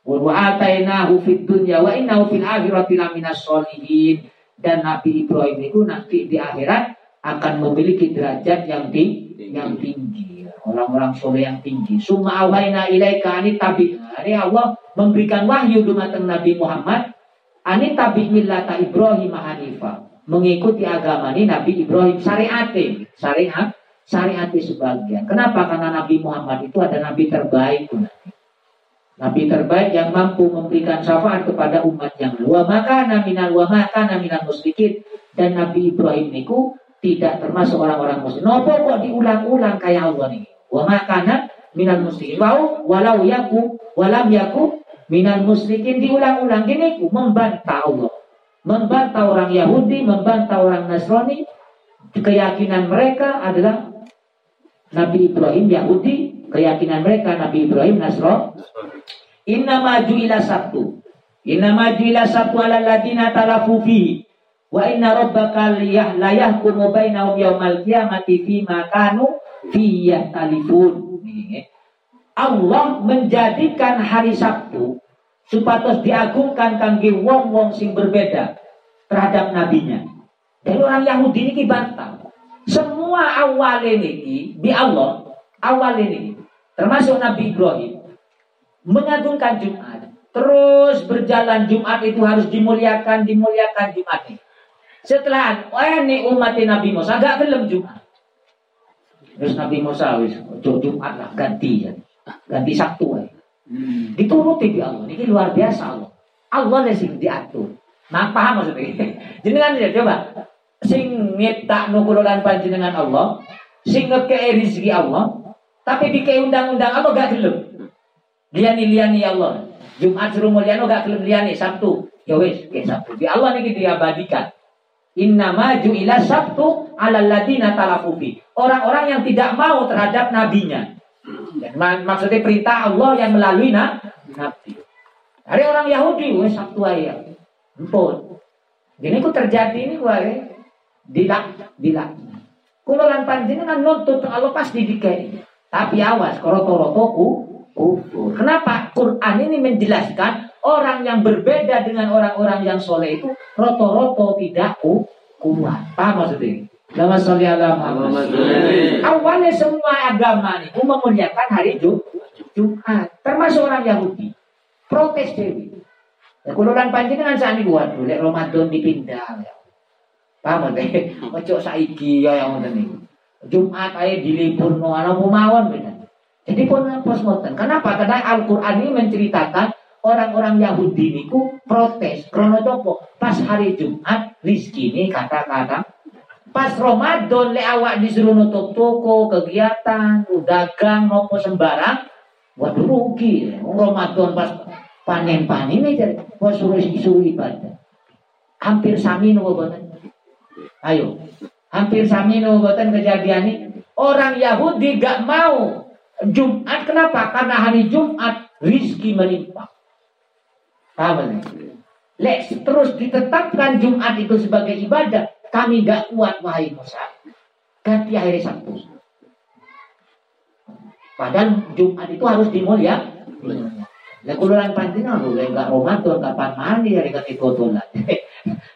Wa atainahu fid dunya wa innahu fil akhirati laminas sholihin dan Nabi Ibrahim itu nanti di akhirat akan memiliki derajat yang tinggi, yang tinggi. Orang-orang soleh yang tinggi. Suma awayna ilaika ani tabi. Ini Allah memberikan wahyu dumateng Nabi Muhammad. Ani tabi millata Ibrahim Hanifa. Mengikuti agama ini Nabi Ibrahim syariate. Syariat, syariat sebagian. Kenapa? Karena Nabi Muhammad itu ada Nabi terbaik. Nabi terbaik yang mampu memberikan syafaat kepada umat yang luar maka naminal wa maka naminal musyrikin dan Nabi Ibrahim niku tidak termasuk orang-orang muslim. Nopo kok diulang-ulang kayak Allah nih. Wa maka minal musyrikin. Wau walau yaku walam yaku minal musyrikin diulang-ulang gini ku membantah Allah. Membantah orang Yahudi, membantah orang Nasrani. Keyakinan mereka adalah Nabi Ibrahim Yahudi keyakinan mereka Nabi Ibrahim Nasro Inna maju ila sabtu Inna maju ila sabtu ala ladina talafu fi Wa inna rabbaka la yahkumu bainahum yaumal qiyamati fi ma kanu fiyah talifun. Allah menjadikan hari Sabtu supados diagungkan kangge wong-wong sing berbeda terhadap nabinya. Dari orang Yahudi ini bantah. Semua awal ini di Allah, awal ini termasuk Nabi Ibrahim mengagungkan Jumat. Terus berjalan Jumat itu harus dimuliakan, dimuliakan Jumat ini. Setelah ini umat Nabi Musa gak belum Jumat. Terus Nabi Musa wis Jumat lah ganti ya. Ganti Sabtu ya. Hmm. Dituruti di Allah. Ini luar biasa Allah. Allah lah sing diatur. Nah, paham maksudnya? Jenengan ya coba sing nyipta nukulolan panjenengan Allah, sing ngekei rezeki Allah, tapi dikei undang-undang Allah gak gelem. Liani liani Allah. Jumat suruh muliano gak gelem liani Sabtu. Ya wis, ke Sabtu. Di Allah niki diabadikan. Inna maju ila Sabtu ala ladina talafufi. Orang-orang yang tidak mau terhadap nabinya. Maksudnya perintah Allah yang melalui nabi. Hari orang Yahudi, wes Sabtu ayat. Empun. Gini ku terjadi ini wae dilak dilak. Kulo lan panjenengan nuntut Allah pasti dikei. Tapi awas koroto-roto ku kufur. Kenapa? Quran ini menjelaskan orang yang berbeda dengan orang-orang yang soleh itu roto-roto tidak ku kuat. Paham maksudnya? Nama sholli ala Awalnya semua agama ini memuliakan hari Jumat. Termasuk orang Yahudi. Protes Dewi. Ya kulo lan panjenengan sami waduh lek Ramadan dipindah ya. Paham teh? Ojo saiki ya yang ngoten niku. Jumat ae dilipurno ana mawon bener. Jadi pun pos ngoten. Kenapa? Karena Al-Qur'an ini menceritakan orang-orang Yahudi niku protes krono Pas hari Jumat rizki ini kata-kata pas Ramadan le awak disuruh nutup toko, kegiatan, dagang, nopo sembarang, waduh rugi. Ramadan pas panen-panen aja kok suruh suruh ibadah. Hampir sami nopo. Ayo. Hampir sami nopo kejadian ini. Orang Yahudi gak mau Jumat kenapa? Karena hari Jumat rizki melimpah. Paham Lek terus ditetapkan Jumat itu sebagai ibadah, kami gak kuat wahai Musa. Ganti hari Sabtu. Padahal Jumat itu harus dimulia. Lah kuluran panjenengan lho enggak Ramadan kapan mani hari ketika dolan.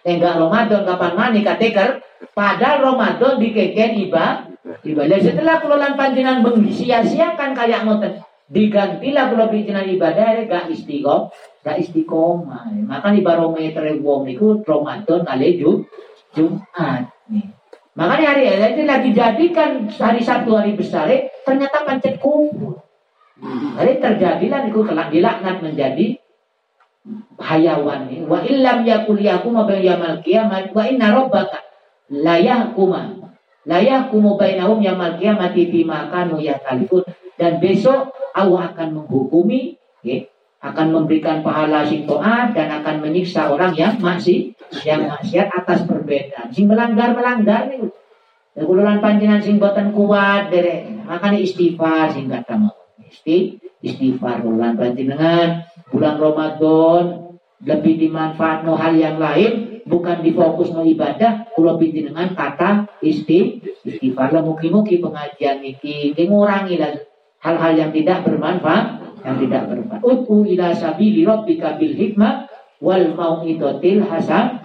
enggak Ramadan kapan mani kateker padahal Ramadan dikeken iba ibadah setelah kuluran panjenengan bengi sia-siakan kayak ngoten digantilah kalau bikinan ibadah gak istiqom gak istiqomah maka di barometer wong niku Ramadan kali nih. Makanya hari ini lagi jadikan hari Sabtu hari besar ternyata pancet kufur jadi terjadilah itu kelak dilaknat menjadi hayawan ini. Wa illam yakul yakuma yamal kiamat wa inna rabbaka la yahkuma la yahkumu bainahum yamal kiamati bima kanu yatalifun dan besok Allah akan menghukumi ya, akan memberikan pahala sing taat dan akan menyiksa orang yang masih yang maksiat atas perbedaan. Sing melanggar melanggar nih. Kululan panjenengan sing boten kuat derek. Makanya istighfar sing kata mau isti istighfar bulan panjenengan bulan Ramadan lebih dimanfaat no hal yang lain bukan difokus no ibadah kalau dengan kata isti istighfar lah mungkin-mungkin pengajian ini mengurangi lah hal-hal yang tidak bermanfaat yang tidak bermanfaat utu ila sabili rabbika bil hikmah wal mau'idatil hasan.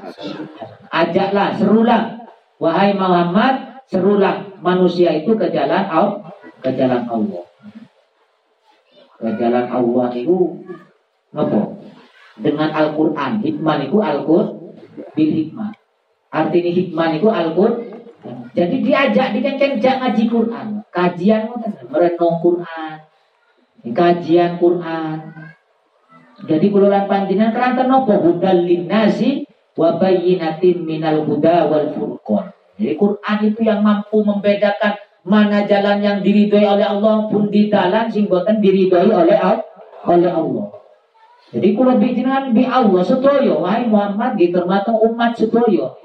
Ajaklah serulah. Wahai Muhammad serulah. Manusia itu ke jalan Allah ke jalan Allah. Ke jalan Allah itu apa? Dengan Al-Qur'an. Hikmah itu Al-Qur'an. Bil hikmah. Artinya hikmah itu Al-Qur'an. Jadi diajak dikenceng ngaji Quran, kajian merenung Quran, kajian Quran. Jadi kuluran panjenengan kerana nopo hudal linnasi wa bayyinatin minal huda wal furqan. Jadi Quran itu yang mampu membedakan mana jalan yang diridhoi oleh Allah pun di jalan sing boten diridhoi oleh oleh Allah. Jadi kalau bijinan bi Allah setoyo, wahai Muhammad gitu termasuk umat setoyo.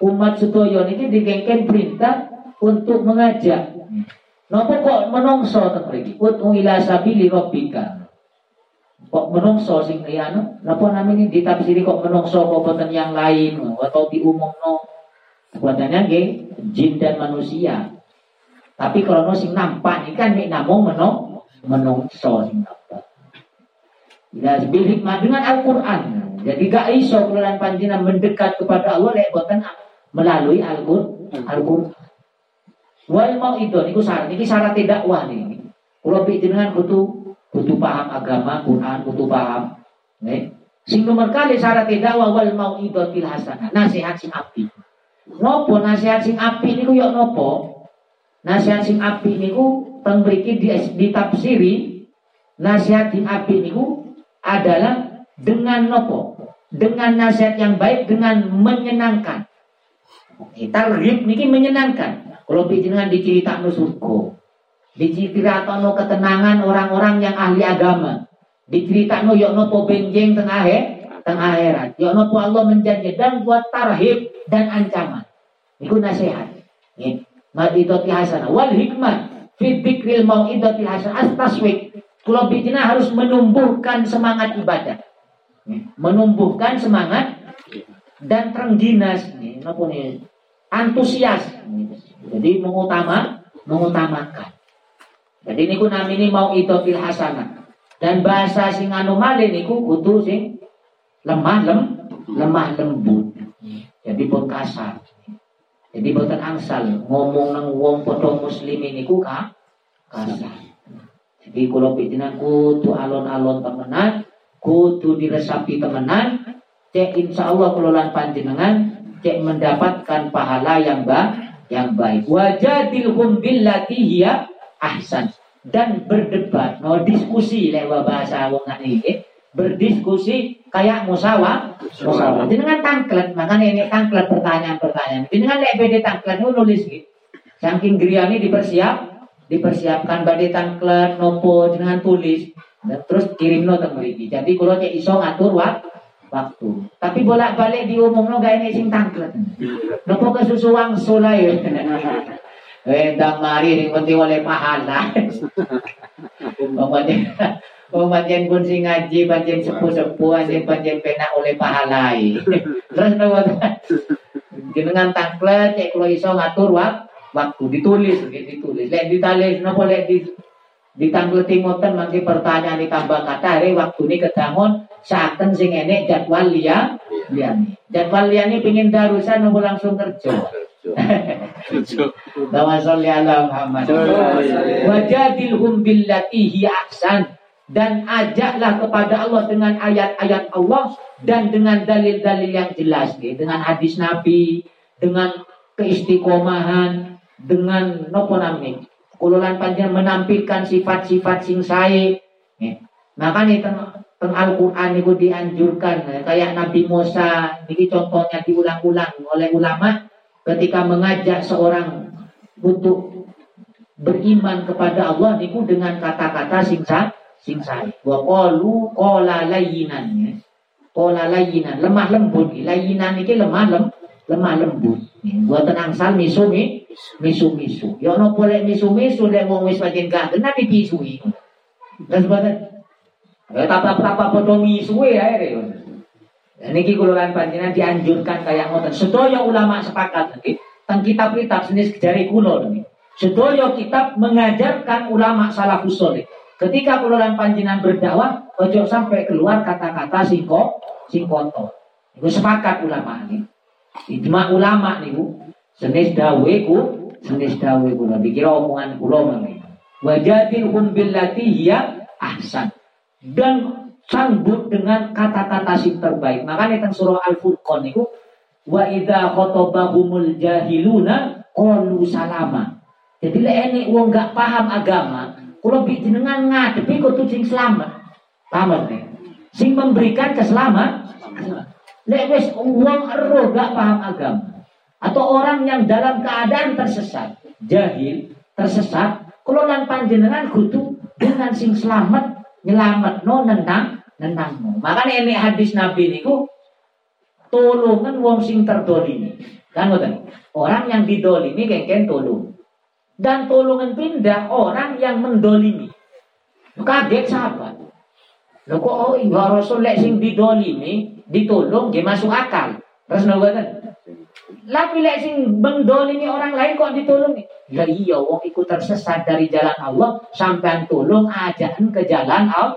Umat setoyo ini digengken perintah untuk mengajak. Napa kok menungso teng mriki? Utu ila sabili rabbika. Kok menungso sing anu? Napa namanya ditafsiri kok menungso kok boten yang lain atau diumumno? Sebenarnya nggih jin dan manusia. Tapi kalau sing nampak ini kan mek namung menong menungso sing nampak. Bil hikmah dengan Al-Quran. Jadi gak iso keluaran panjenengan mendekat kepada Allah lek boten melalui Al-Quran. Al-Quran. Wal itu niku syarat niki syarat dakwah nih. Kalau dengan kudu kudu paham agama, Quran, kudu paham. Nih. Sing nomor kali syarat dakwah wal mau itu hasanah. Nasihat sing api. Nopo nasihat sing api niku yo nopo? Nasihat sing api niku teng mriki ditafsiri nasihat sing api niku adalah dengan nopo? Dengan nasihat yang baik dengan menyenangkan. Tarhib niki menyenangkan. Kalau dengan diceritakan surga. Diceritakan ketenangan orang-orang yang ahli agama. Diceritakan yuk nopo benjeng tengah tengah akhirat. Yuk nopo Allah menjanji dan buat tarhib dan ancaman. Itu nasihat. Ma'idati hasanah. Wal hikmah. Fit bikril mau'idatil hasanah. As-taswik. Kalau bitina harus menumbuhkan semangat ibadah. Menumbuhkan semangat dan terengginas. Antusias. Jadi mengutama, mengutamakan. Jadi ini niku namini mau idotil hasanah. Dan bahasa sing anomali niku kudu sing lemah lem lemah lembut. Jadi pun kasar. Jadi boten angsal ngomong nang wong padha muslim niku ka kasar. Jadi kalau pitinan kudu alon-alon temenan, kudu diresapi temenan, cek insya Allah kelolaan panjenengan, mendapatkan pahala yang ba yang baik. Wajadilhum billati hiya ahsan. Dan berdebat, no diskusi lewat bahasa wong ini, berdiskusi kayak musawah musawah dengan tangklet makanya ini tangklet pertanyaan-pertanyaan. Dengan lek beda tangklet nulis gitu saking griani dipersiap dipersiapkan badai tangklet nopo dengan tulis. Dan terus kirim nota meriki jadi kalau cek iso ngatur waktu waktu tapi bolak balik diumum no gak ini sing tangklet nopo kesusu wang sulai Eh, mari yang penting oleh pahala. Oh panjen pun sing ngaji, panjen sepuh-sepuh, panjen panjen penak oleh pahalai. Terus nopo jenengan tangklet cek kalau iso ngatur wak, waktu ditulis, ditulis. Lek ditulis nopo lek di ditangkleti ngoten mangke pertanyaan ditambah kata hari waktu ini kedangun saken sing enek jadwal liya liyane. Jadwal liyane pengin darusan nopo langsung kerja. Dawa sholli ala Muhammad. Wajadilhum billati hi ahsan dan ajaklah kepada Allah dengan ayat-ayat Allah dan dengan dalil-dalil yang jelas gitu. dengan hadis Nabi dengan keistiqomahan dengan nopo nami kululan panjang menampilkan sifat-sifat sing sae makanya teng, teng Al-Qur'an itu dianjurkan kayak Nabi Musa ini contohnya diulang-ulang oleh ulama ketika mengajak seorang untuk beriman kepada Allah niku dengan kata-kata sing sing sae. Wa qalu qala layyinan ya. Qala layyinan, lemah lembut. Layyinan iki lemah lem lemah lembut. Buat tenang sal misu mi misu misu. Ya ono boleh misu misu lek wong wis pancen gak kena dipisui. Dan sebagainya. Ya tapa-tapa padha misuwe ae Dan niki kula lan panjenengan dianjurkan kayak ngoten. Sedaya ulama sepakat niki teng kitab-kitab jenis jari kula niki. Sedaya kitab mengajarkan ulama salafus saleh Ketika keluaran panjinan berdakwah, ojo sampai keluar kata-kata singko, singkoto. Itu sepakat ulama ini. Ijma ulama nih bu. Senis dawe ku, senis dawe ku. Dikira omongan ulama nih. Wajadil hum billati hiya ahsan. Dan sambut dengan kata-kata sing terbaik. Makanya tentang surah Al-Furqan itu wa idza khatobahumul jahiluna qalu salama. Jadi lek enek wong gak paham agama, kalau jenengan ngadepi kudu sing selamat. Selamat nih. Sing memberikan keselamatan. Lek wis wong gak paham agama atau orang yang dalam keadaan tersesat, jahil, tersesat, kalau panjenengan kudu dengan sing selamat nyelamat no nentang nentang no. Makanya ini hadis Nabi niku tolongan wong sing terdolimi. Kan ngoten. Orang yang didolimi kengken tolong dan tolongan pindah orang yang mendolimi. Kaget sahabat. Loh kok oh iya Rasul lek sing didolimi, ditolong dia masuk akal. Terus nopo Tapi lek sing ini orang lain kok ditolong Ya iya wong ikut tersesat dari jalan Allah sampai tolong ajaan ke jalan Allah.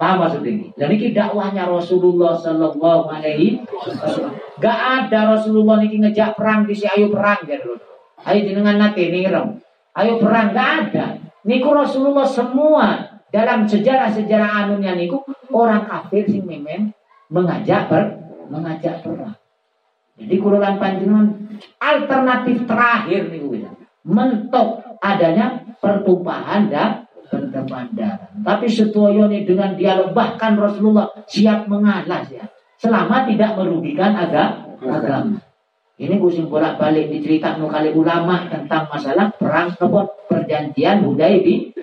Paham maksud ini? Dan ini dakwahnya Rasulullah Sallallahu Alaihi Wasallam. Gak ada Rasulullah ini ngejak perang di si ayo perang gitu. Ayo jenengan nanti nirem. Ayo perang gak ada. Niku Rasulullah semua dalam sejarah-sejarah anunya niku orang kafir sing memang mengajak per mengajak perang. Jadi kurulan panjenengan alternatif terakhir nih ya. Mentok adanya pertumpahan dan pertumpahan darah. Tapi setuju nih dengan dialog bahkan Rasulullah siap mengalah ya. Selama tidak merugikan agama. Ini kusim bolak balik diceritakan kali ulama tentang masalah perang perjanjian Hudaybi.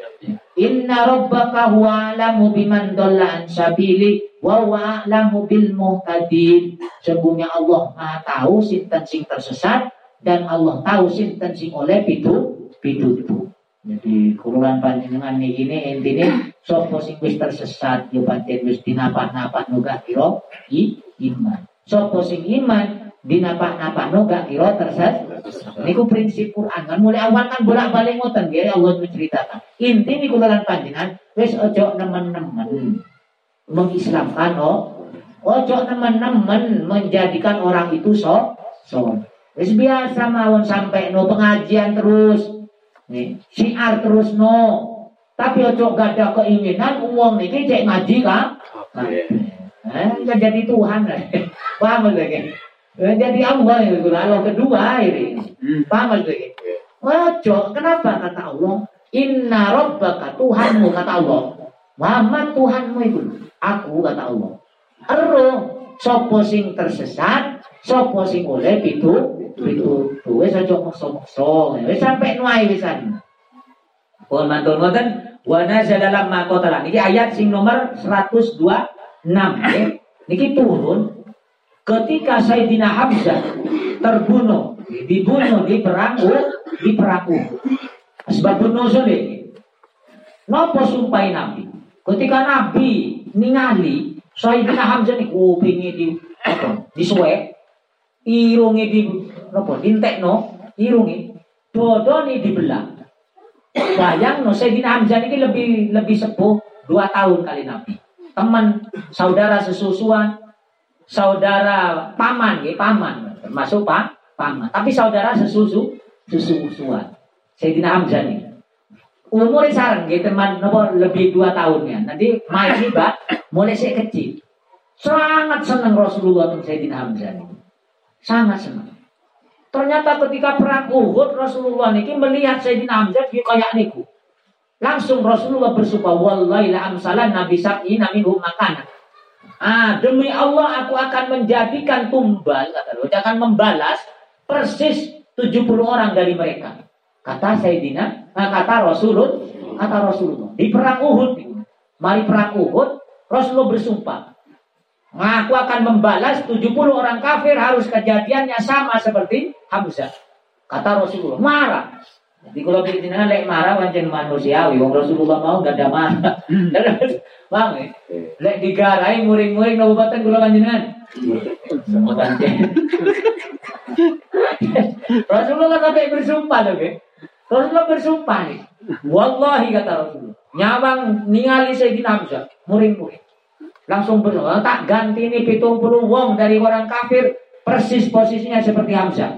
Inna rabbaka huwa alamu biman dolla an sabili wa huwa alamu bil muhtadin. Sungguhnya Allah Maha tahu sinten sing tersesat dan Allah tahu sinten sing oleh pitu pitutu. Jadi kurungan panjenengan ini intinya sapa sing wis tersesat yo pancen wis dinapak-napak nuga kira iman. Sapa sing iman dinapak-napak no gak kira tersesat. Niku prinsip Quran kan mulai awal kan bolak-balik ngoten nggih Allah menceritakan. Inti niku lan panjenengan wis ojo nemen-nemen mengislamkan oh ojo nemen-nemen menjadikan orang itu so so. Wis biasa mawon sampai no pengajian terus. Nih, siar terus no. Tapi ojo gak ada keinginan uang niki cek ngaji kan? Eh, jadi Tuhan. Paham lagi? Eh, jadi Allah itu Allah kedua ini. Hmm. Paham itu? Ojo, kenapa kata Allah? Inna rabbaka Tuhanmu kata Allah. Muhammad Tuhanmu itu. Aku kata Allah. Ero sopo sing tersesat, sopo sing oleh itu itu wis aja maksa-maksa. Wis sampai nuai wisan. Pun mantun ngoten wa nazala lamma qatala. Niki ayat sing nomor 126 nggih. Niki turun ketika Sayyidina Hamzah terbunuh, dibunuh di perang di perang Sebab bunuh ini. Napa sumpah Nabi? Ketika Nabi ningali Sayyidina Hamzah ini kupingi di apa? Di suwe, irungi di apa? Dintekno, irungi, dodoni dibelah. Bayang no Sayyidina Hamzah ini lebih lebih sepuh dua tahun kali Nabi. Teman, saudara sesusuan, saudara paman, ya, paman, termasuk pak paman. Tapi saudara sesusu, sesusuan. Sayyidina Hamzah nih. Umur sarang, ya, teman nopo lebih dua tahunnya. Nanti main tiba, mulai saya kecil. Sangat senang Rasulullah untuk Sayyidina Hamzah nih. Sangat senang. Ternyata ketika perang Uhud Rasulullah niki melihat Sayyidina Hamzah dia kayak niku. Langsung Rasulullah bersumpah wallahi la amsalan nabi sab'i minhum makanan. Ah, demi Allah aku akan menjadikan tumbal, kata dia akan membalas persis 70 orang dari mereka. Kata Sayyidina, nah, kata Rasulullah, kata Rasulullah. Di perang Uhud, mari perang Uhud, Rasulullah bersumpah. Nah, aku akan membalas 70 orang kafir harus kejadiannya sama seperti Hamzah. Kata Rasulullah, marah. Jadi kalau kita lek marah macam manusiawi, wong Rasulullah mau gak ada marah. Bang, eh? lek digarai muring-muring kabupaten kula panjenengan. Rasulullah sampai bersumpah loh, ke. Rasulullah bersumpah nih. Wallahi kata Rasulullah. Nyawang ningali Sayyidina Hamzah, muring-muring. Langsung bersumpah, tak ganti ini pitung puluh wong dari orang kafir persis posisinya seperti Hamzah.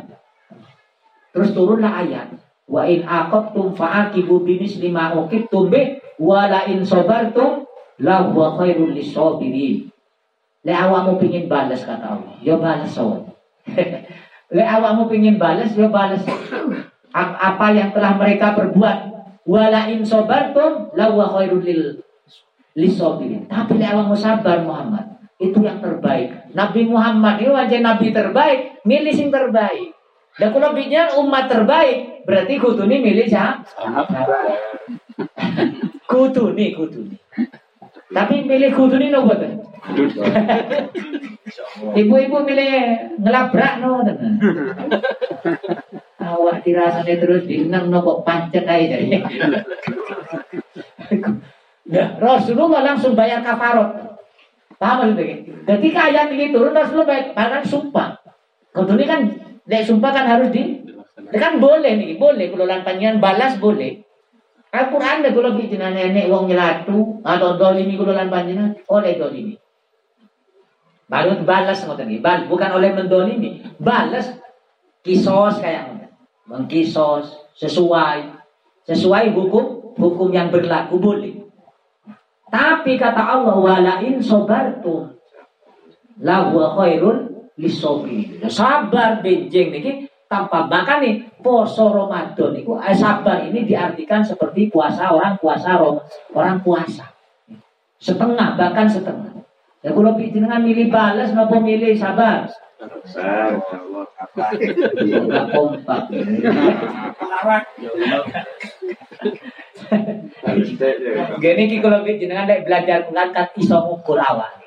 Terus turunlah ayat. Wa in aqabtum fa'aqibu bimisli ma uqibtum bih wa la in sabartum la huwa khairul lisabirin. Le awakmu pingin balas kata Allah, yo ya balas sawan. Le awakmu pingin balas, yo ya balas. Apa yang telah mereka perbuat. Wala in sabartum la huwa khairul lil lisabirin. Tapi le awakmu sabar Muhammad, itu yang terbaik. Nabi Muhammad itu aja nabi terbaik, milih sing terbaik. Dan kalau bicara umat terbaik, berarti kutu ini milih siapa? kutu nih, kutu nih. Tapi milih kutu ini nopo Ibu-ibu milih ngelabrak no Awak dirasanya terus dienang nopo pancet aja jadi. Nah, Rasulullah langsung bayar kafarot. Paham maksudnya? Ketika ayat ini turun Rasulullah bayar, bahkan sumpah. Kudune kan lek sumpah kan harus di kan boleh nih, boleh kalau lan panjenengan balas boleh. Al-Qur'an deh kalau bikin nenek wong nyelatu atau dolimi kalau lan panjenengan oleh dolimi. Baru balas ngoten iki. Bal bukan oleh mendolimi, balas kisos kayak ngoten. Mengkisos sesuai sesuai hukum hukum yang berlaku boleh. Tapi kata Allah wala in sobartum la huwa khairun lisobri. Sabar benjing niki tanpa makan nih poso Ramadan. Itu eh, sabar ini diartikan seperti puasa orang puasa orang puasa. Setengah bahkan setengah. Ya kalau dengan milih balas nopo milih sabar? Sabar nggak kompak. Gini kalau jenengan belajar ngangkat iso ngukur awal.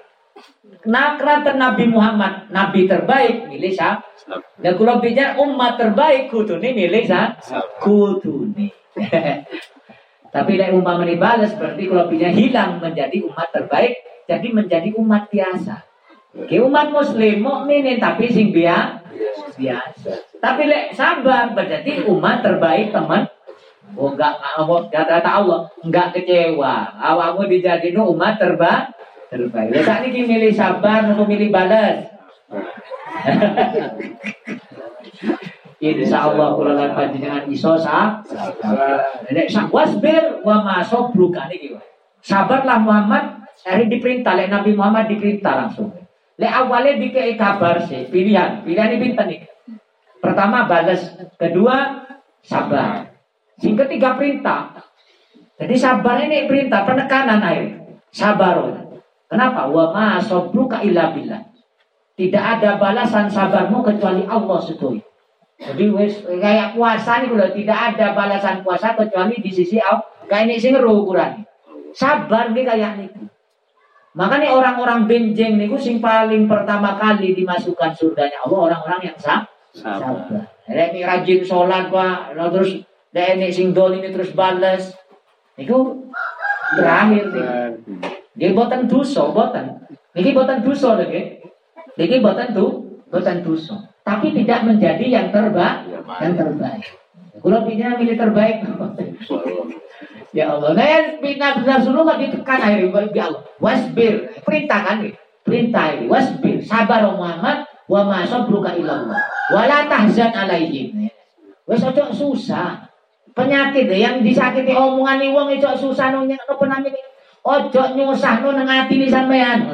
Nah, kerana Nabi Muhammad, Nabi terbaik, milih sah. Dan kalau bicara umat terbaik, kudu nih milih sah. Kudu nih. Tapi lek umpama balas berarti kalau bicara hilang menjadi umat terbaik, jadi menjadi umat biasa. Oke, umat muslim mukminin tapi sing biasa. biasa. Tapi lek sabar berarti umat terbaik teman Oh enggak ngomong kata Allah enggak kecewa. Awakmu dijadiin umat terbaik. Terbaik. Ya saat ini milih sabar atau milih balas. Insya Allah kalau lan panjenengan iso sa nek wasbir wa ma sabruka niki Sabarlah Muhammad hari diperintah lek Nabi Muhammad diperintah langsung. Lek awalnya dikei kabar sih pilihan. Pilihan ini pinter nih. Pertama balas, kedua sabar. Sing ketiga perintah. Jadi sabar ini perintah penekanan air. Sabar. Kenapa? Wa ma sabruka illa billah. Tidak ada balasan sabarmu kecuali Allah setui. Jadi wes kayak puasa nih kalau tidak ada balasan puasa kecuali di sisi Allah. Kayak ini sing ukuran. Sabar nih kayak nih. Makanya orang-orang benjeng nih sing paling pertama kali dimasukkan surganya Allah orang-orang yang sah, sabar. sabar. Ini rajin sholat pak, terus dan ini sing ini terus balas. Itu terakhir nih. Dia botan dosa, botan. Niki botan dosa lagi. Niki botan tu, botan dosa. Tapi tidak menjadi yang terbaik, yang terbaik. Kalau pindah milih terbaik. ya Allah. Nah, pindah Rasulullah ditekan akhirnya ya Allah. Wasbir, perintah kan nih. Perintah ini. Wasbir, sabar Muhammad wa ma sabruka ilallah. Wala tahzan alaihim. Wes ojo susah penyakit yang disakiti omongan wong itu susah nung apa namanya ojo nyusah nung nang hati ni sampean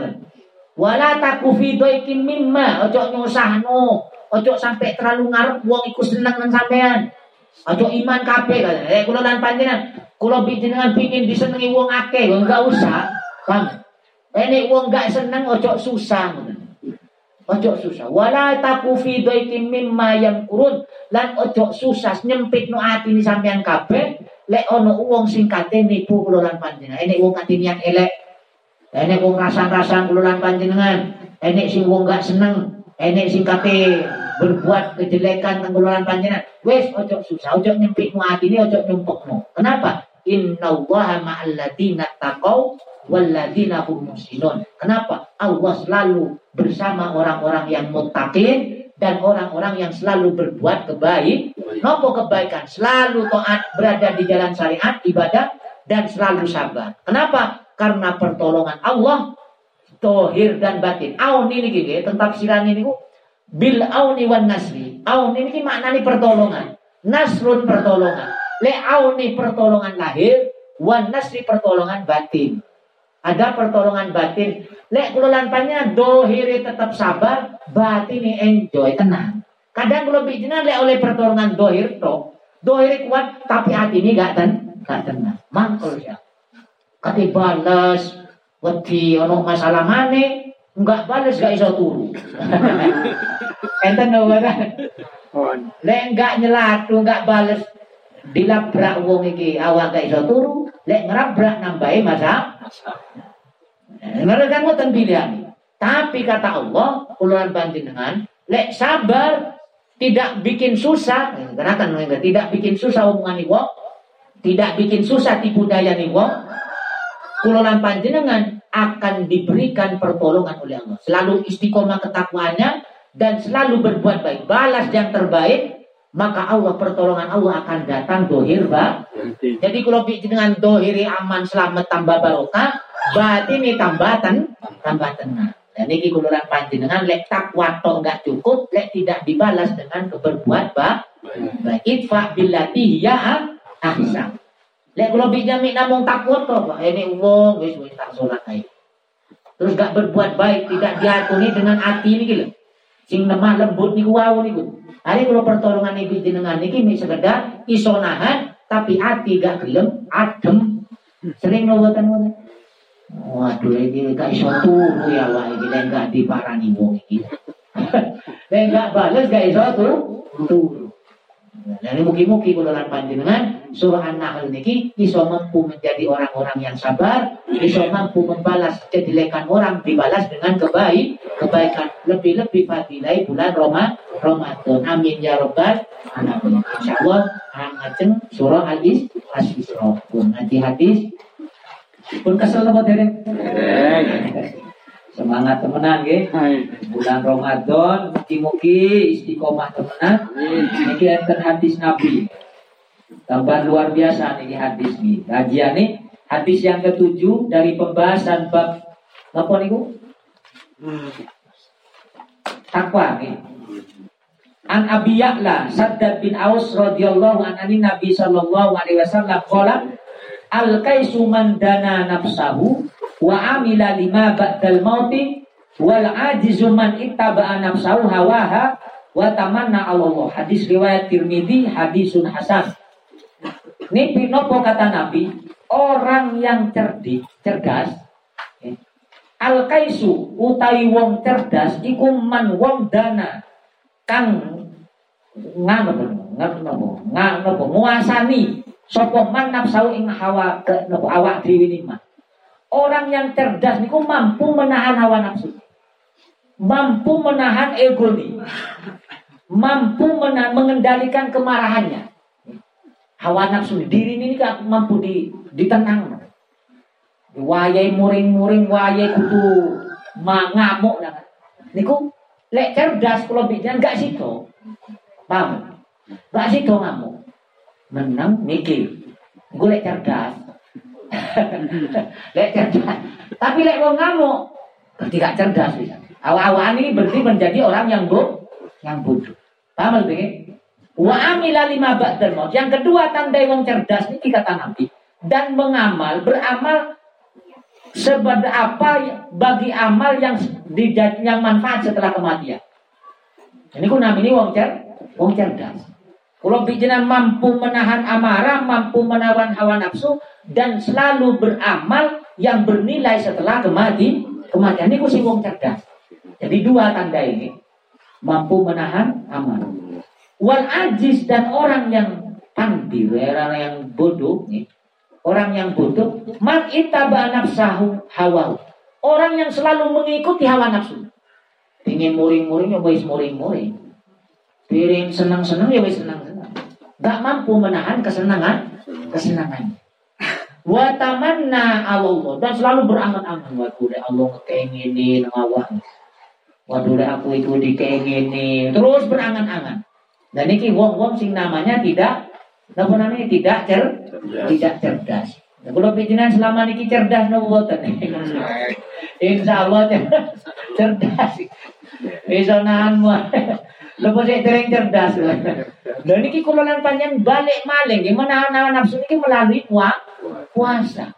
wala taku fidoikin mimma. Ojo nyusah no ojo sampai terlalu ngarep wong ikut seneng nang sampean ojo iman kape eh kulo lan panjenengan kulo dengan pingin disenengi wong akeh. Enggak usah paham ini wong enggak seneng ojo susah. Ojo susah. Wala taku fi mimma yang kurun. Lan ojo susah nyempit no hati ni sampean kabeh. Lek ono uang sing kate nipu kula panjenengan. Enek wong kate yang elek. Enek wong rasang-rasang kula panjenengan. Enek sing wong gak seneng. Enek sing kate berbuat kejelekan teng kula panjenengan. Wes ojo susah, ojo nyempit no hati ni, ojo nyempokno. Kenapa? Inna allaha ma'al ladina taqaw walladzina hum muhsinun. Kenapa? Allah selalu bersama orang-orang yang muttaqin dan orang-orang yang selalu berbuat kebaik. Nopo kebaikan? Selalu taat berada di jalan syariat, ibadah dan selalu sabar. Kenapa? Karena pertolongan Allah tohir dan batin. Aun ini gini tentang siran ini bil auni wan nasri. Aun ini maknanya pertolongan. Nasrun pertolongan. Le auni pertolongan lahir, wan nasri pertolongan batin. Ada pertolongan batin. Lek kulo panjang dohiri tetap sabar, batin ini enjoy, tenang. Kadang kulo bijinan lek oleh pertolongan dohir to, dohir kuat tapi hati ini gak ten, gak tenang. Mangkul ya. Kati balas, wedi ono masalah mana, enggak balas gak iso turu. Enten no? Lek enggak nyelatu, enggak balas dilabrak wong iki awak gak iso turu, lek ngerabrak nambahi masa mereka ngoten pilihan. Tapi kata Allah, uluran panjenengan, lek sabar tidak bikin susah, kan tidak bikin susah omongan wong, tidak bikin susah tipu daya nih wong, kuluran panjenengan akan diberikan pertolongan oleh Allah. Selalu istiqomah ketakwanya dan selalu berbuat baik, balas yang terbaik, maka Allah pertolongan Allah akan datang dohir ba. Jadi kalau dengan dohiri aman selamat tambah barokah, berarti ini tambatan tambah tenang. Dan ini kuluran panjenengan lek takwa to enggak cukup, lek tidak dibalas dengan keberbuat ba. Baik, itfa billati ya ahsan. Lek kalau bijami namung takwa to, ini wong wis wis tak salat. Terus gak berbuat baik, tidak diakuni dengan hati ini gitu sing lemah lembut niku wau niku. Hari kalau pertolongan niku jenengan niki mi sekedar iso nahan tapi hati gak gelem adem. Sering ngoten ngoten. Waduh iki gak iso turu ya wae iki lek gak diparani wong iki. Lek gak bales gak iso turu. Nah, ini mugi-mugi panjenengan surah An-Nahl niki iso mampu menjadi orang-orang yang sabar, iso mampu membalas kejelekan orang dibalas dengan kebaik, kebaikan lebih-lebih fadilai bulan Roma, Ramadan. Amin ya rabbal alamin. Insyaallah ngajeng surah Al-Isra. Pun nanti hadis pun kesel apa dereng? Semangat temenan nggih. Bulan Ramadan mugi-mugi istiqomah temenan. Niki enten hadis Nabi. Tambah luar biasa nih hadis nih. Kajian nih hadis yang ketujuh dari pembahasan bab apa niku? Takwa nih. An Abi Ya'la Saddad bin Aus radhiyallahu anhu Nabi sallallahu alaihi wasallam qala al kaisu man dana nafsahu wa amila lima ba'dal mauti wal ajizu man ittaba'a nafsahu hawaha wa tamanna Allah. Hadis riwayat Tirmidzi, hadisun hasan. Ini pinopo kata Nabi, orang yang cerdik, cerdas, eh, al kaisu utawi wong cerdas iku man wong dana kang ngano ngano ngano nguasani sapa man nafsu ing hawa ke awak dhewe ni Orang yang cerdas niku mampu menahan hawa nafsu. Mampu menahan ego nih. Mampu menahan, mengendalikan kemarahannya. Hawa nafsu diri ini kan mampu di, ditenang. Wayai muring-muring, wayai kudu ngamuk lah. Niku lek cerdas kalau bicara gak situ. Paham? Gak situ ngamuk. Menang mikir. Gue lek cerdas lek cerdas. Tapi lek wong ngamuk gak cerdas bisa. Awal-awal ini berarti menjadi orang yang bo yang bodoh. Paham lebih? Wa amila lima ba'dal maut. Yang kedua tanda wong cerdas ini kata Nabi dan mengamal, beramal sebagai apa bagi amal yang yang manfaat setelah kematian. Ini ku ini wong cer, wong cerdas. Kalau bijinan mampu menahan amarah, mampu menawan hawa nafsu, dan selalu beramal yang bernilai setelah kemati, kematian. Ini sing wong cerdas. Jadi dua tanda ini. Mampu menahan amarah. Wal ajis dan orang yang pandai, orang yang bodoh, nih. orang yang bodoh, man itaba nafsahu hawa. Orang yang selalu mengikuti hawa nafsu. Ingin muring-muring ya wis muring-muring. Piring senang-senang ya wis senang gak mampu menahan kesenangan kesenangan watamanna Allah dan selalu berangan-angan waduh Allah kengini ngawah waduh aku itu dikengini terus berangan-angan dan ini wong-wong sing namanya tidak apa namanya tidak cer tidak cerdas nah, kalau pikiran selama ini cerdas no Insya Allah cerdas bisa nahan Lepas saya sering cerdas. Dan ini kalau panjang balik maling, gimana anak nafsu ini melalui puasa.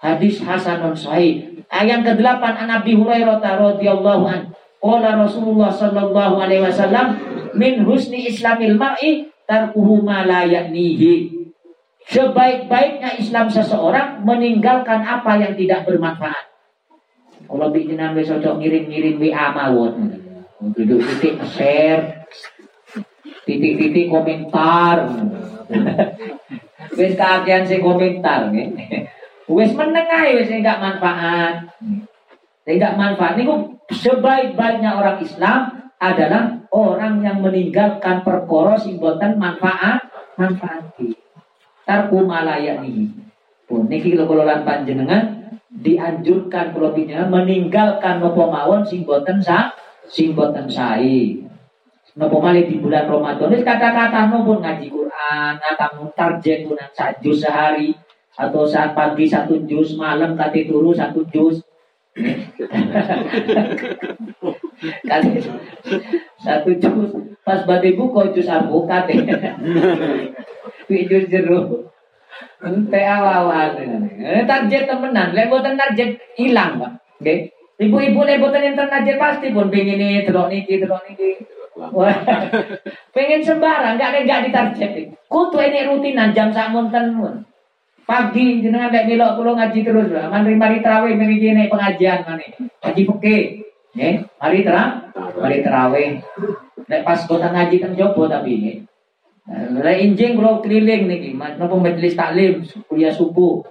Hadis Hasanun Sahih. Ayat ke-8 an Nabi Hurairah radhiyallahu an. Qala Rasulullah sallallahu alaihi wasallam min husni islamil mar'i tarkuhu ma la ya'nihi. Sebaik-baiknya Islam seseorang meninggalkan apa yang tidak bermanfaat. Kalau bikin besok ngirim-ngirim WA mawon. Titik-titik share, titik-titik komentar. Wis kagian sing komentar nggih. Wis meneng ae wis enggak manfaat. Tidak manfaat niku sebaik-baiknya orang Islam adalah orang yang meninggalkan perkara sing boten manfaat manfaat. Tarku malayani. Pun niki kula panjenengan dianjurkan kula meninggalkan napa mawon sing boten sah sing boten sae. Napa malih di bulan Ramadan wis kata-kata pun ngaji Quran atau target pun satu sehari atau saat pagi satu jus, malam kati turu satu jus. Kati satu jus pas badai buka jus alpukat jus jeruk Ente awal-awal target temenan, lek target hilang, Pak. Ibu-ibu lek enten target pasti pun pengen ini, delok niki, delok niki. pengen sembarang, enggak enggak ditarget. Kutu ini rutinan jam sak monten pun. Pagi jenengan lek melok kula ngaji terus lah. Mari mari tarawih mari kene pengajian mari. Ngaji fikih. Nggih, mari terang, mari tarawih. Lek pas boten ngaji teng jopo tapi nggih. Lah injing kula keliling niki, napa majelis taklim kuliah subuh.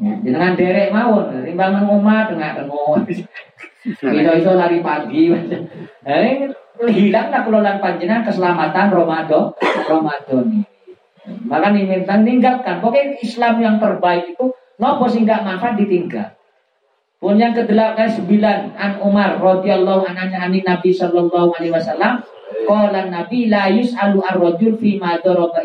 Jenengan derek mawon, timbang nang omah tengah-tengah. Iso-iso lari pagi. Eh hilang lah kula lan panjenengan keselamatan Ramadan, Ramadan. Maka minta tinggalkan. Pokoknya Islam yang terbaik itu nopo sih nggak manfaat ditinggal. Pun yang kedelapan sembilan an Umar radhiyallahu anhu anin Nabi sallallahu alaihi wasallam Qala Nabi la yus'alu ar-rajul fi ma daraba.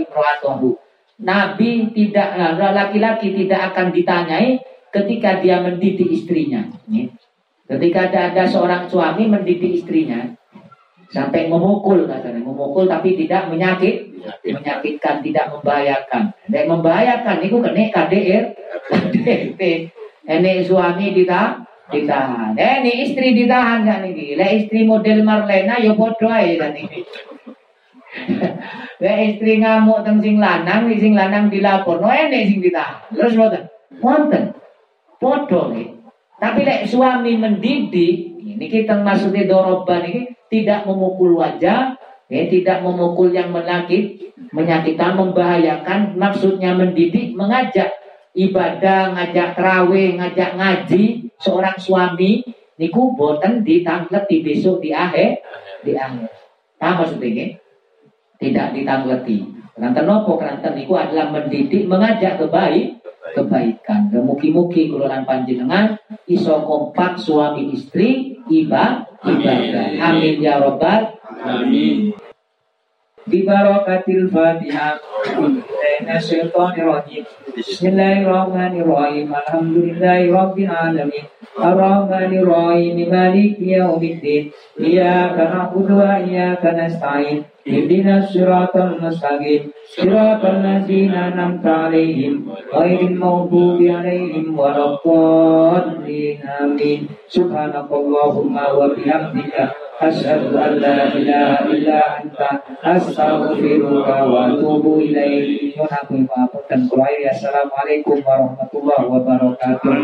Nabi tidak laki-laki tidak akan ditanyai ketika dia mendidik istrinya. Ketika ada, ada seorang suami mendidik istrinya sampai memukul katanya, memukul tapi tidak menyakit, menyakitkan, tidak membahayakan. Dan membahayakan itu kena KDR, KDRT. Ini suami ditahan, ditahan. Eh, ini istri ditahan kan ini. Lah istri model Marlena ya bodoh aja kan ini. Lah istri ngamuk teng sing lanang, sing lanang dilapor, no ini sing ditahan. Terus boten. Wonten. Nih. Tapi lek suami mendidik, ini kita maksudnya doroban ini tidak memukul wajah, ya, tidak memukul yang menakit, menyakitkan, membahayakan, maksudnya mendidik, mengajak ibadah, ngajak terawih, ngajak ngaji, seorang suami niku boten ditangleti besok di akhir di akhir. Apa maksudnya? Tidak ditangleti. Keranten nopo keranten niku adalah mendidik, mengajak kebaik, kebaikan. Mugi-mugi kulolan panjenengan iso kompak suami istri ibadah. Amin ya robbal Amin. Bibarakatil Fatihah. Bismillahirrahmanirrahim. Bismillahirrahmanirrahim. Alhamdulillahirabbil alamin. Arrahmanirrahim. Maliki yaumiddin. Iyyaka na'budu wa iyyaka nasta'in. Ihdinas siratal mustaqim. Siratal ladzina an'amta 'alaihim ghairil maghdubi 'alaihim waladdallin. Amin. Subhanakallahumma wa bihamdika أشهد أن لا إله إلا أنت أستغفرك وأتوب إليك ونحن dan kulai Assalamualaikum warahmatullahi wabarakatuh.